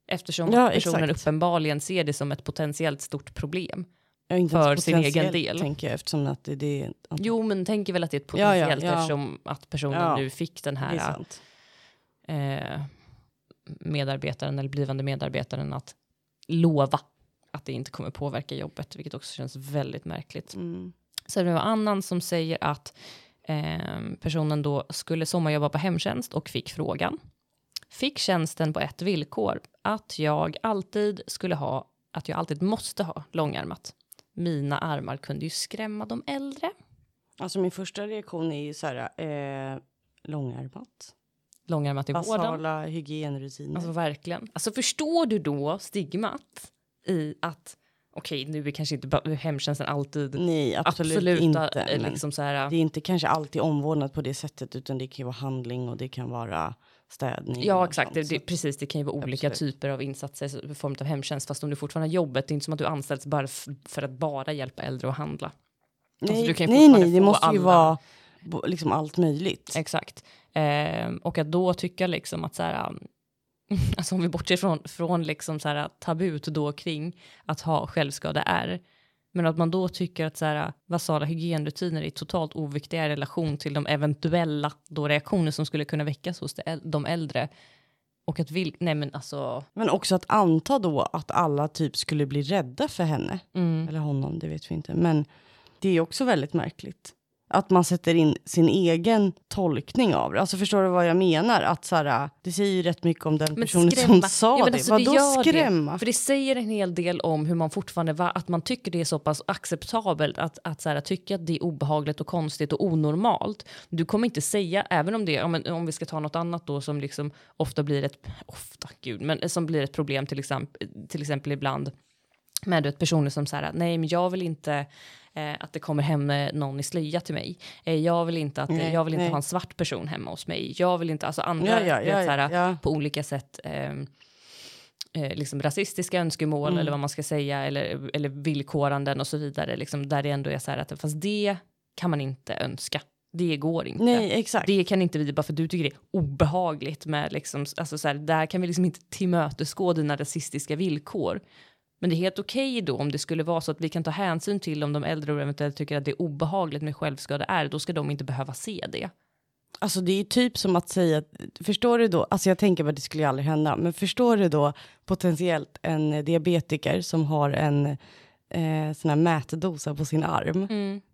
Eftersom ja, personen exakt. uppenbarligen ser det som ett potentiellt stort problem. Ja, inte för sin egen del. Tänker jag, eftersom att det, det Jo, men tänker väl att det är ett potentiellt ja, ja, eftersom att personen nu fick den här eh, medarbetaren eller blivande medarbetaren att lova att det inte kommer påverka jobbet, vilket också känns väldigt märkligt. Mm. Sen är det en annan som säger att eh, personen då skulle sommarjobba på hemtjänst och fick frågan fick tjänsten på ett villkor, att jag alltid skulle ha, att jag alltid måste ha långärmat. Mina armar kunde ju skrämma de äldre. Alltså min första reaktion är ju så här, eh, långärmat. Långärmat i Basala vården. Basala hygienrutiner. Alltså verkligen. Alltså förstår du då stigmat i att okej, nu är kanske inte hemtjänsten alltid Nej, absolut absoluta, inte. Liksom så här, det är inte kanske alltid omvårdnad på det sättet, utan det kan ju vara handling och det kan vara städning. Ja, exakt. Det, det, precis, det kan ju vara olika Absolut. typer av insatser i form av hemtjänst, fast om du fortfarande har jobbet, det är inte som att du anställts bara för att bara hjälpa äldre att handla. Nej, alltså, nej, nej, det måste alla... ju vara liksom allt möjligt. Exakt. Eh, och att då tycka liksom att så här, [laughs] alltså om vi bortser från, från liksom så här tabut då kring att ha självskada är, men att man då tycker att så här, basala hygienrutiner är totalt oviktiga i relation till de eventuella då reaktioner som skulle kunna väckas hos de äldre. Och att vil nej men alltså. Men också att anta då att alla typ skulle bli rädda för henne. Mm. Eller honom, det vet vi inte. Men det är också väldigt märkligt att man sätter in sin egen tolkning av det. Alltså förstår du vad jag menar? Att så här, det säger ju rätt mycket om den personen som sa ja, det. Alltså, Vadå det skrämma? Det. För det säger en hel del om hur man fortfarande var, att man tycker det är så pass acceptabelt att, att så här, tycka att det är obehagligt och konstigt och onormalt. Du kommer inte säga, även om det, om, om vi ska ta något annat då som liksom ofta blir ett, ofta gud, men som blir ett problem till exempel, till exempel ibland med du vet, personer som säger nej men jag vill inte eh, att det kommer hem eh, någon i slöja till mig. Eh, jag vill inte att Nej, jag vill inte nej. ha en svart person hemma hos mig. Jag vill inte alltså andra Ja, ja, du vet, ja, så här, ja. på olika sätt ehm, eh, liksom rasistiska önskemål Mm. eller vad man ska säga eller, eller villkoranden och så vidare liksom där det ändå är så här att fast det kan man inte önska. Det går inte. Nej, exakt. Det kan inte vi, bara för du tycker det är obehagligt med liksom, alltså så här, där kan vi liksom inte tillmötesgå dina rasistiska villkor. Men det är helt okej då om det skulle vara så att vi kan ta hänsyn till om de äldre eventuellt tycker att det är obehagligt med självskada är, då ska de inte behöva se det. Alltså det är typ som att säga, förstår du då, alltså jag tänker att det skulle ju aldrig hända, men förstår du då potentiellt en diabetiker som har en eh, sån här mätdosa på sin arm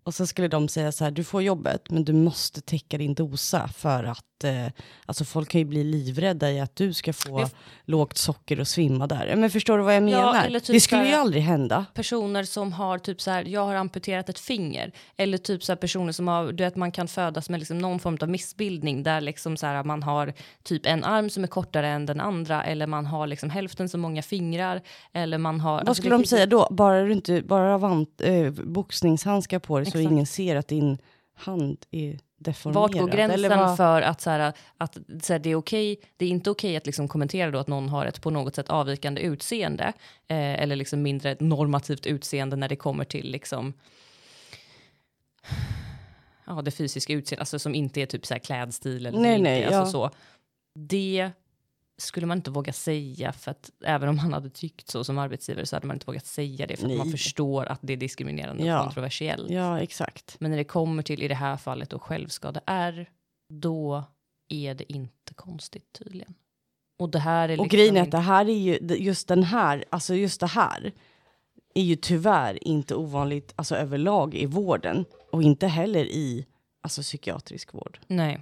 och så skulle de säga så här, du får jobbet men du måste täcka din dosa för att, eh, alltså folk kan ju bli livrädda i att du ska få Men- lågt socker och svimma där. Men förstår du vad jag Ja, menar? eller typ det skulle ju aldrig hända. Personer som har typ så här, jag har amputerat ett finger. Eller typ så här personer som har, du vet man kan födas med liksom någon form av missbildning där liksom så här man har typ en arm som är kortare än den andra eller man har liksom hälften så många fingrar eller man har... Vad alltså skulle de säga då? Bara du inte bara har eh, boxningshandskar på dig så Exakt. ingen ser att din hand är deformerad? Vart går gränsen vad- för att, så här, att så här, det är okej, det är inte okej att liksom kommentera då att någon har ett på något sätt avvikande utseende eh, eller liksom mindre normativt utseende när det kommer till liksom ja, det fysiska utseendet, alltså som inte är typ så här klädstil eller Nej, inte, nej, alltså ja. så. Det skulle man inte våga säga för att även om man hade tyckt så som arbetsgivare så hade man inte vågat säga det för att man Nej. förstår att det är diskriminerande och Ja. kontroversiellt. Ja, exakt. Men när det kommer till i det här fallet då självskada är, då är det inte konstigt tydligen. Och det här är Och liksom grejen är att det här är ju, just den här, alltså just det här är ju tyvärr inte ovanligt alltså överlag i vården och inte heller i alltså psykiatrisk vård. Nej.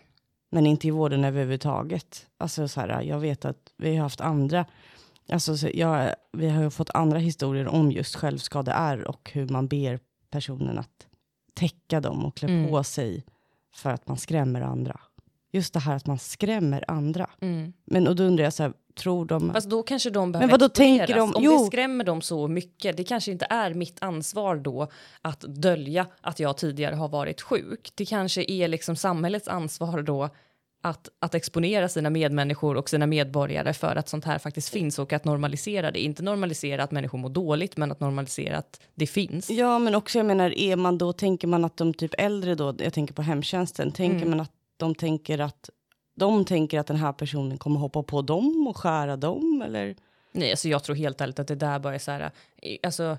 Men inte i vården överhuvudtaget. Alltså så här, jag vet att vi har haft andra, alltså så jag, vi har fått andra historier om just självskade är och hur man ber personen att täcka dem och klä Mm. på sig för att man skrämmer andra. Just det här att man skrämmer andra. Mm. Men och då undrar jag så här, tror de... Fast då kanske de behöver vadå, exponeras. tänker de- Om jo. det skrämmer dem så mycket, det kanske inte är mitt ansvar då att dölja att jag tidigare har varit sjuk. Det kanske är liksom samhällets ansvar då att, att exponera sina medmänniskor och sina medborgare för att sånt här faktiskt finns och att normalisera det. Inte normalisera att människor mår dåligt, men att normalisera att det finns. Ja, men också jag menar, är man då, tänker man att de typ äldre då, jag tänker på hemtjänsten, tänker Mm. man att de tänker att de tänker att den här personen kommer hoppa på dem och skära dem eller? Nej, alltså jag tror helt ärligt att det där bara är så här, eh, alltså,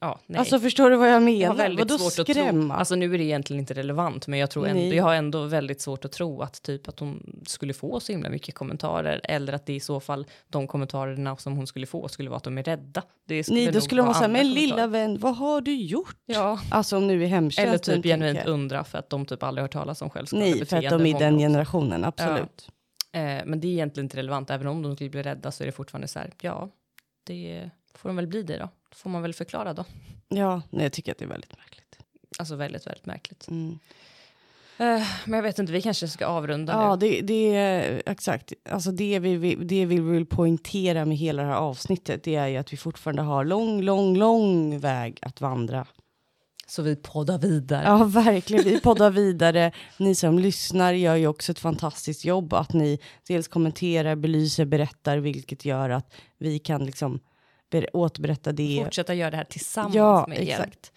ja, nej. Alltså förstår du vad jag jag menar? har väldigt Vadå svårt att skrämma? tro, alltså nu är det egentligen inte relevant, men jag tror ändå, Nej. jag har ändå väldigt svårt att tro att typ att hon skulle få så himla mycket kommentarer, eller att det i så fall de kommentarerna som hon skulle få skulle vara att de är rädda. Det skulle Nej, då skulle de vara säga, men lilla vän, vad har du gjort? Ja, Alltså om nu i hemtjänsten. eller typ genuint jag. undra för att de typ aldrig hört talas om Nej, självskadebeteende. för att de är i den generationen, absolut. Eh, men det är egentligen inte relevant, även om de skulle bli rädda så är det fortfarande så här, ja, det får de väl bli det då. Får man väl förklara då. Ja, nej, jag tycker att det är väldigt märkligt. Alltså väldigt, väldigt märkligt. Mm. Eh, men jag vet inte, vi kanske ska avrunda Ja, nu. det, det är exakt. Alltså det vi, vi, det vi vill poängtera med hela det här avsnittet, det är ju att vi fortfarande har lång, lång, lång väg att vandra. Så vi poddar vidare. Ja, verkligen. Vi poddar vidare. Ni som lyssnar gör ju också ett fantastiskt jobb. Att ni dels kommenterar, belyser, berättar, vilket gör att vi kan liksom återberätta det. Fortsätta göra det här tillsammans Ja, med exakt.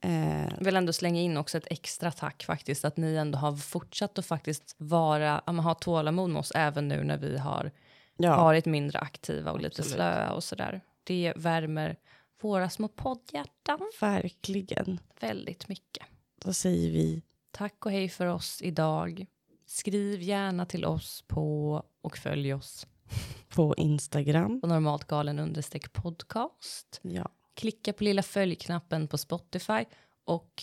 Eh, Jag vill ändå slänga in också ett extra tack faktiskt att ni ändå har fortsatt att faktiskt vara, ja, ha tålamod med oss även nu när vi har ja, varit mindre aktiva och lite slöa och sådär. Det värmer våra små poddhjärtan verkligen. väldigt mycket. Då säger vi Tack och hej för oss idag. Skriv gärna till oss på och följ oss på Instagram. på normalt galen understreck podcast. Ja, Klicka på lilla följknappen på Spotify och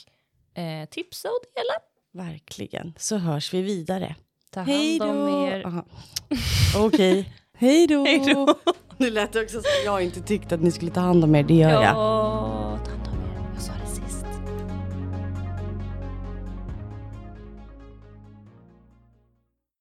eh, tipsa och dela. verkligen. Så hörs vi vidare. Ta Hej hand om då! er. Okej. Hej då! [laughs] Hej då. [laughs] Nu lät det också som jag inte tyckte att ni skulle ta hand om er. Det gör jag. Ja,